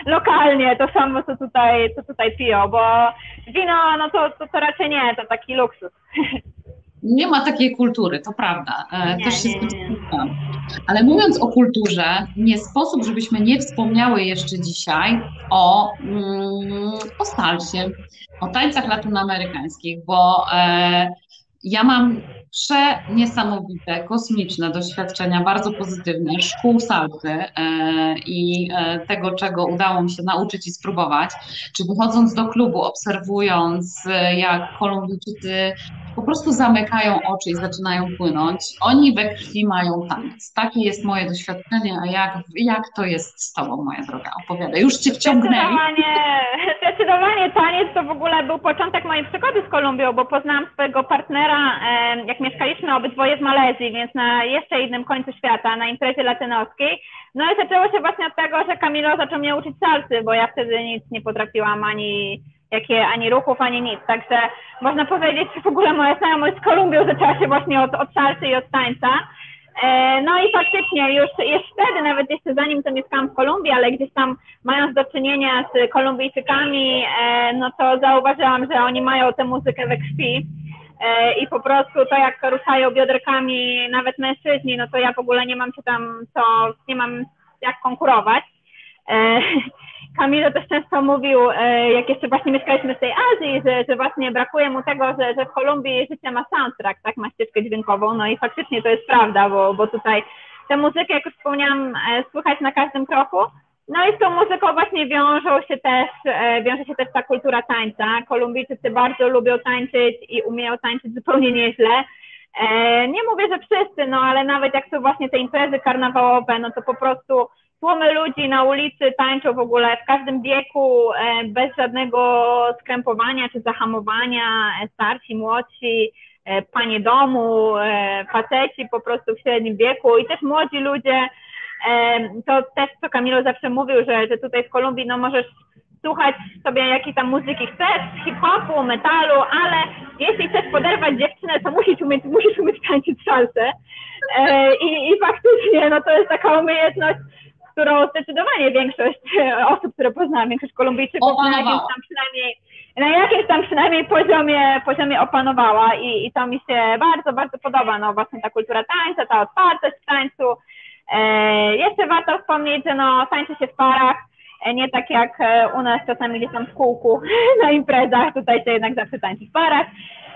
Speaker 2: lokalnie to samo, co tutaj, co tutaj piją, bo wino, no to, to, to raczej nie, to taki luksus.
Speaker 1: Nie ma takiej kultury, to prawda. E, nie, Też się z tym zgadzam. Ale mówiąc o kulturze, nie sposób, żebyśmy nie wspomniały jeszcze dzisiaj o, mm, o salsie, o tańcach latynoamerykańskich, bo e, ja mam przeniesamowite, kosmiczne doświadczenia, bardzo pozytywne szkół salsy e, i e, tego, czego udało mi się nauczyć i spróbować. Czy wychodząc do klubu, obserwując, e, jak Kolumbijczycy po prostu zamykają oczy i zaczynają płynąć. Oni we krwi mają taniec. Takie jest moje doświadczenie, a jak, jak to jest z Tobą, moja droga? Opowiadaj. Już Cię wciągnęli.
Speaker 2: Zdecydowanie, zdecydowanie taniec to w ogóle był początek mojej przygody z Kolumbią, bo poznałam swojego partnera, jak mieszkaliśmy obydwoje w Malezji, więc na jeszcze innym końcu świata, na imprezie latynoskiej. No i zaczęło się właśnie od tego, że Kamilo zaczął mnie uczyć salsy, bo ja wtedy nic nie potrafiłam ani jakie ani ruchów, ani nic. Także można powiedzieć, że w ogóle moja znajomość z Kolumbią zaczęła się właśnie od, od salsy i od tańca. E, no i faktycznie już, już wtedy, nawet jeszcze zanim to mieszkałam w Kolumbii, ale gdzieś tam mając do czynienia z Kolumbijczykami, e, no to zauważyłam, że oni mają tę muzykę we krwi e, i po prostu to jak ruszają bioderkami nawet mężczyźni, no to ja w ogóle nie mam się tam co, nie mam jak konkurować. Kamilo też często mówił, e, jak jeszcze właśnie mieszkaliśmy w tej Azji, że, że właśnie brakuje mu tego, że, że w Kolumbii życie ma soundtrack, tak, ma ścieżkę dźwiękową, no i faktycznie to jest prawda, bo, bo tutaj tę muzykę, jak już wspomniałam, e, słychać na każdym kroku. No i z tą muzyką właśnie wiążą się też, e, wiąże się też ta kultura tańca. Kolumbijczycy bardzo lubią tańczyć i umieją tańczyć zupełnie nieźle. Nie mówię, że wszyscy, no ale nawet jak są właśnie te imprezy karnawałowe, no to po prostu tłumy ludzi na ulicy tańczą w ogóle w każdym wieku, e, bez żadnego skrępowania czy zahamowania, e, starsi, młodsi, e, panie domu, faceci po prostu w średnim wieku i też młodzi ludzie. To też, co Kamilo zawsze mówił, że, że tutaj w Kolumbii no możesz słuchać sobie jakiejś tam muzyki chcesz, hip-hopu, metalu, ale jeśli chcesz poderwać dziewczynę, to musisz umieć, musisz umieć tańczyć salsę. I, I faktycznie, no to jest taka umiejętność, którą zdecydowanie większość osób, które poznałam, większość Kolumbijczyków na jakimś tam przynajmniej na jakimś tam przynajmniej poziomie, poziomie opanowała i, i to mi się bardzo, bardzo podoba, no właśnie ta kultura tańca, ta otwartość w tańcu. E, jeszcze warto wspomnieć, że no tańczy się w parach, e, nie tak jak e, u nas czasami gdzieś tam w kółku [laughs] na imprezach, tutaj się jednak zawsze tańczy w parach.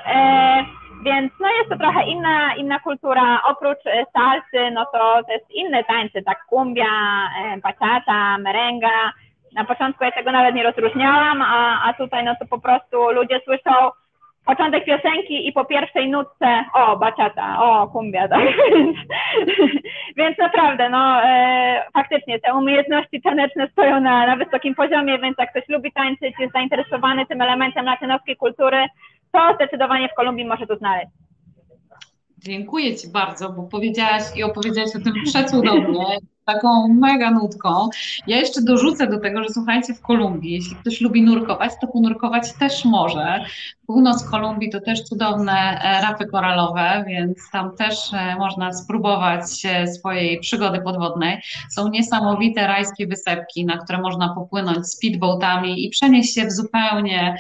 Speaker 2: E, więc no jest to trochę inna, inna kultura. Oprócz e, salsy, no to też inne tańce, tak kumbia, bachata, merenga, na początku ja tego nawet nie rozróżniałam, a, a tutaj no to po prostu ludzie słyszą początek piosenki i po pierwszej nutce o, baciata, o, kumbia, tak, [laughs] więc, więc naprawdę, no e, faktycznie te umiejętności taneczne stoją na, na wysokim poziomie, więc jak ktoś lubi tańczyć, jest zainteresowany tym elementem latynoskiej kultury, to zdecydowanie w Kolumbii może to znaleźć.
Speaker 1: Dziękuję Ci bardzo, bo powiedziałaś i opowiedziałaś o tym przecudownie [laughs] taką mega nutką. Ja jeszcze dorzucę do tego, że słuchajcie, w Kolumbii, jeśli ktoś lubi nurkować, to ponurkować też może. Północ Kolumbii to też cudowne e, rafy koralowe, więc tam też e, można spróbować e, swojej przygody podwodnej. Są niesamowite rajskie wysepki, na które można popłynąć speedboatami i przenieść się w zupełnie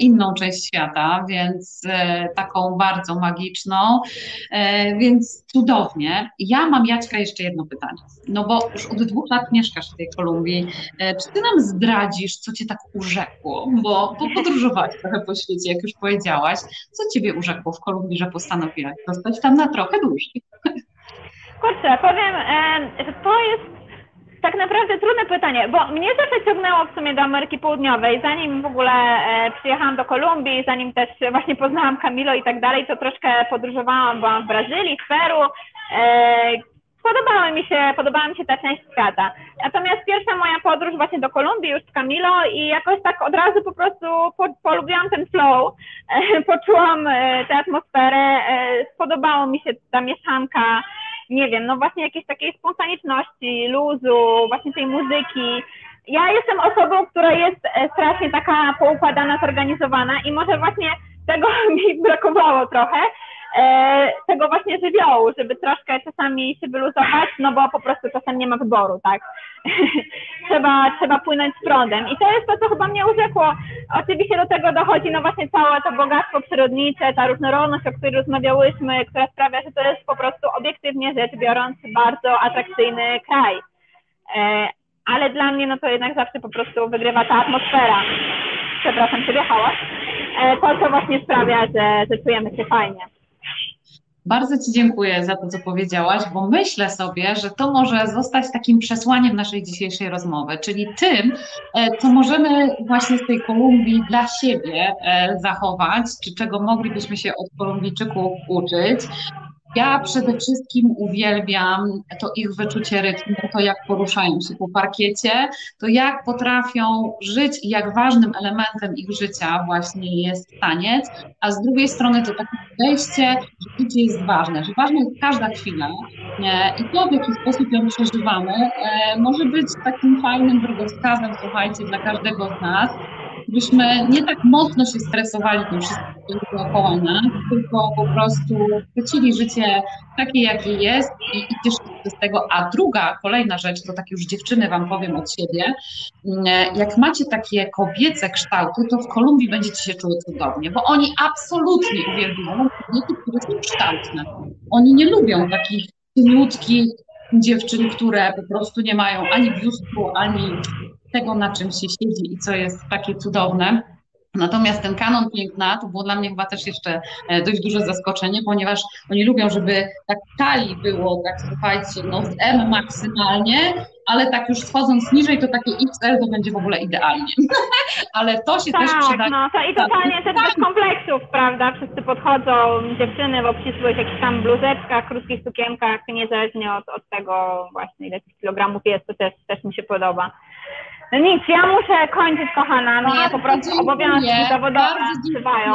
Speaker 1: inną część świata, więc taką bardzo magiczną, więc cudownie. Ja mam Jaćka jeszcze jedno pytanie no bo już od dwóch lat mieszkasz w tej Kolumbii. Czy ty nam zdradzisz, co cię tak urzekło? Bo podróżowałaś trochę po świecie, jak już powiedziałaś. Co ciebie urzekło w Kolumbii, że postanowiłaś zostać tam na trochę dłużej? [laughs]
Speaker 2: Kurczę, powiem, to jest tak naprawdę trudne pytanie, bo mnie zawsze ciągnęło w sumie do Ameryki Południowej. Zanim w ogóle e, przyjechałam do Kolumbii, zanim też właśnie poznałam Camilo i tak dalej, to troszkę podróżowałam, byłam w Brazylii, w Peru, podobała mi się, podobała mi się ta część świata. Natomiast pierwsza moja podróż właśnie do Kolumbii już z Camilo i jakoś tak od razu po prostu po, polubiłam ten flow, [laughs] poczułam e, tę atmosferę, e, spodobało mi się ta mieszanka, nie wiem, no właśnie jakiejś takiej spontaniczności, luzu, właśnie tej muzyki. Ja jestem osobą, która jest e, strasznie taka poukładana, zorganizowana i może właśnie tego [laughs] mi brakowało trochę, tego właśnie żywiołu, żeby troszkę czasami się wyluzować, no bo po prostu czasem nie ma wyboru, tak? [laughs] trzeba, trzeba płynąć z prądem. I to jest to, co chyba mnie urzekło. Oczywiście do tego dochodzi no właśnie całe to bogactwo przyrodnicze, ta różnorodność, o której rozmawiałyśmy, która sprawia, że to jest po prostu obiektywnie rzecz biorąc bardzo atrakcyjny kraj. E, ale dla mnie no to jednak zawsze po prostu wygrywa ta atmosfera. Przepraszam, przyjechała. E, to, co właśnie sprawia, że, że czujemy się fajnie.
Speaker 1: Bardzo Ci dziękuję za to, co powiedziałaś, bo myślę sobie, że to może zostać takim przesłaniem naszej dzisiejszej rozmowy, czyli tym, e, co możemy właśnie z tej Kolumbii dla siebie e, zachować, czy czego moglibyśmy się od Kolumbijczyków uczyć, ja przede wszystkim uwielbiam to ich wyczucie rytmu, to jak poruszają się po parkiecie, to jak potrafią żyć i jak ważnym elementem ich życia właśnie jest taniec, a z drugiej strony to takie podejście, że życie jest ważne, że ważna jest każda chwila i to, w jaki sposób ją przeżywamy, e, może być takim fajnym drogowskazem, słuchajcie, dla każdego z nas, byśmy nie tak mocno się stresowali tym wszystkim dookoła nas, tylko po prostu chwycili życie takie, jakie jest i, i cieszyli się z tego. A druga, kolejna rzecz, to tak już dziewczyny Wam powiem od siebie, mm, jak macie takie kobiece kształty, to w Kolumbii będziecie się czuły cudownie, bo oni absolutnie uwielbiają kobiety, które są kształtne. Oni nie lubią takich cieniutkich dziewczyn, które po prostu nie mają ani biustu, ani tego, na czym się siedzi i co jest takie cudowne. Natomiast ten kanon piękna to było dla mnie chyba też jeszcze e, dość duże zaskoczenie, ponieważ oni lubią, żeby tak talii było, tak słuchajcie, no z M maksymalnie, ale tak już schodząc niżej, to takie XL to będzie w ogóle idealnie. [laughs] ale to się
Speaker 2: tak,
Speaker 1: też przyda.
Speaker 2: No, to i totalnie też bez kompleksów, prawda? Wszyscy podchodzą, dziewczyny w obcisłych jakichś tam bluzeczkach, krótkich sukienkach, niezależnie od, od tego właśnie ile kilogramów jest, to też, też mi się podoba. No nic, ja muszę kończyć, kochana. No ja po prostu obowiązki zawodowe trwają.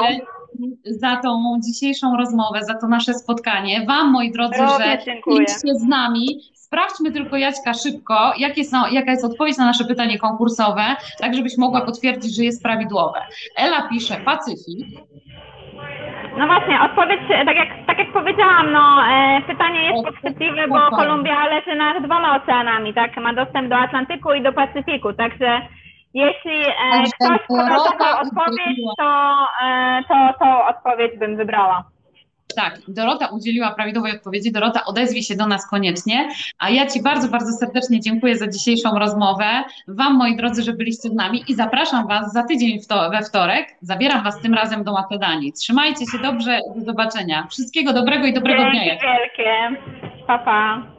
Speaker 1: Za tą dzisiejszą rozmowę, za to nasze spotkanie. Wam, moi drodzy,
Speaker 2: Również
Speaker 1: że byliście z nami Sprawdźmy tylko Jaćka szybko, jakie są, jaka jest odpowiedź na nasze pytanie konkursowe, tak żebyś mogła potwierdzić, że jest prawidłowe. Ela pisze Pacyfik.
Speaker 2: No właśnie, odpowiedź, tak jak, tak jak powiedziałam, no e, pytanie jest podchwytliwe, bo Kolumbia leży nad dwoma oceanami, tak? Ma dostęp do Atlantyku i do Pacyfiku, także jeśli e,
Speaker 1: Także
Speaker 2: ktoś poda
Speaker 1: Dorota
Speaker 2: taką odpowiedź, to, e, to tą odpowiedź bym wybrała.
Speaker 1: Tak, Dorota udzieliła prawidłowej odpowiedzi. Dorota, odezwij się do nas koniecznie. A ja Ci bardzo, bardzo serdecznie dziękuję za dzisiejszą rozmowę. Wam, moi drodzy, że byliście z nami i zapraszam Was za tydzień we wtorek. Zabieram Was tym razem do Makedonii. Trzymajcie się dobrze. Do zobaczenia. Wszystkiego dobrego i dobrego dnia.
Speaker 2: Dzięki wielkie. Pa, pa.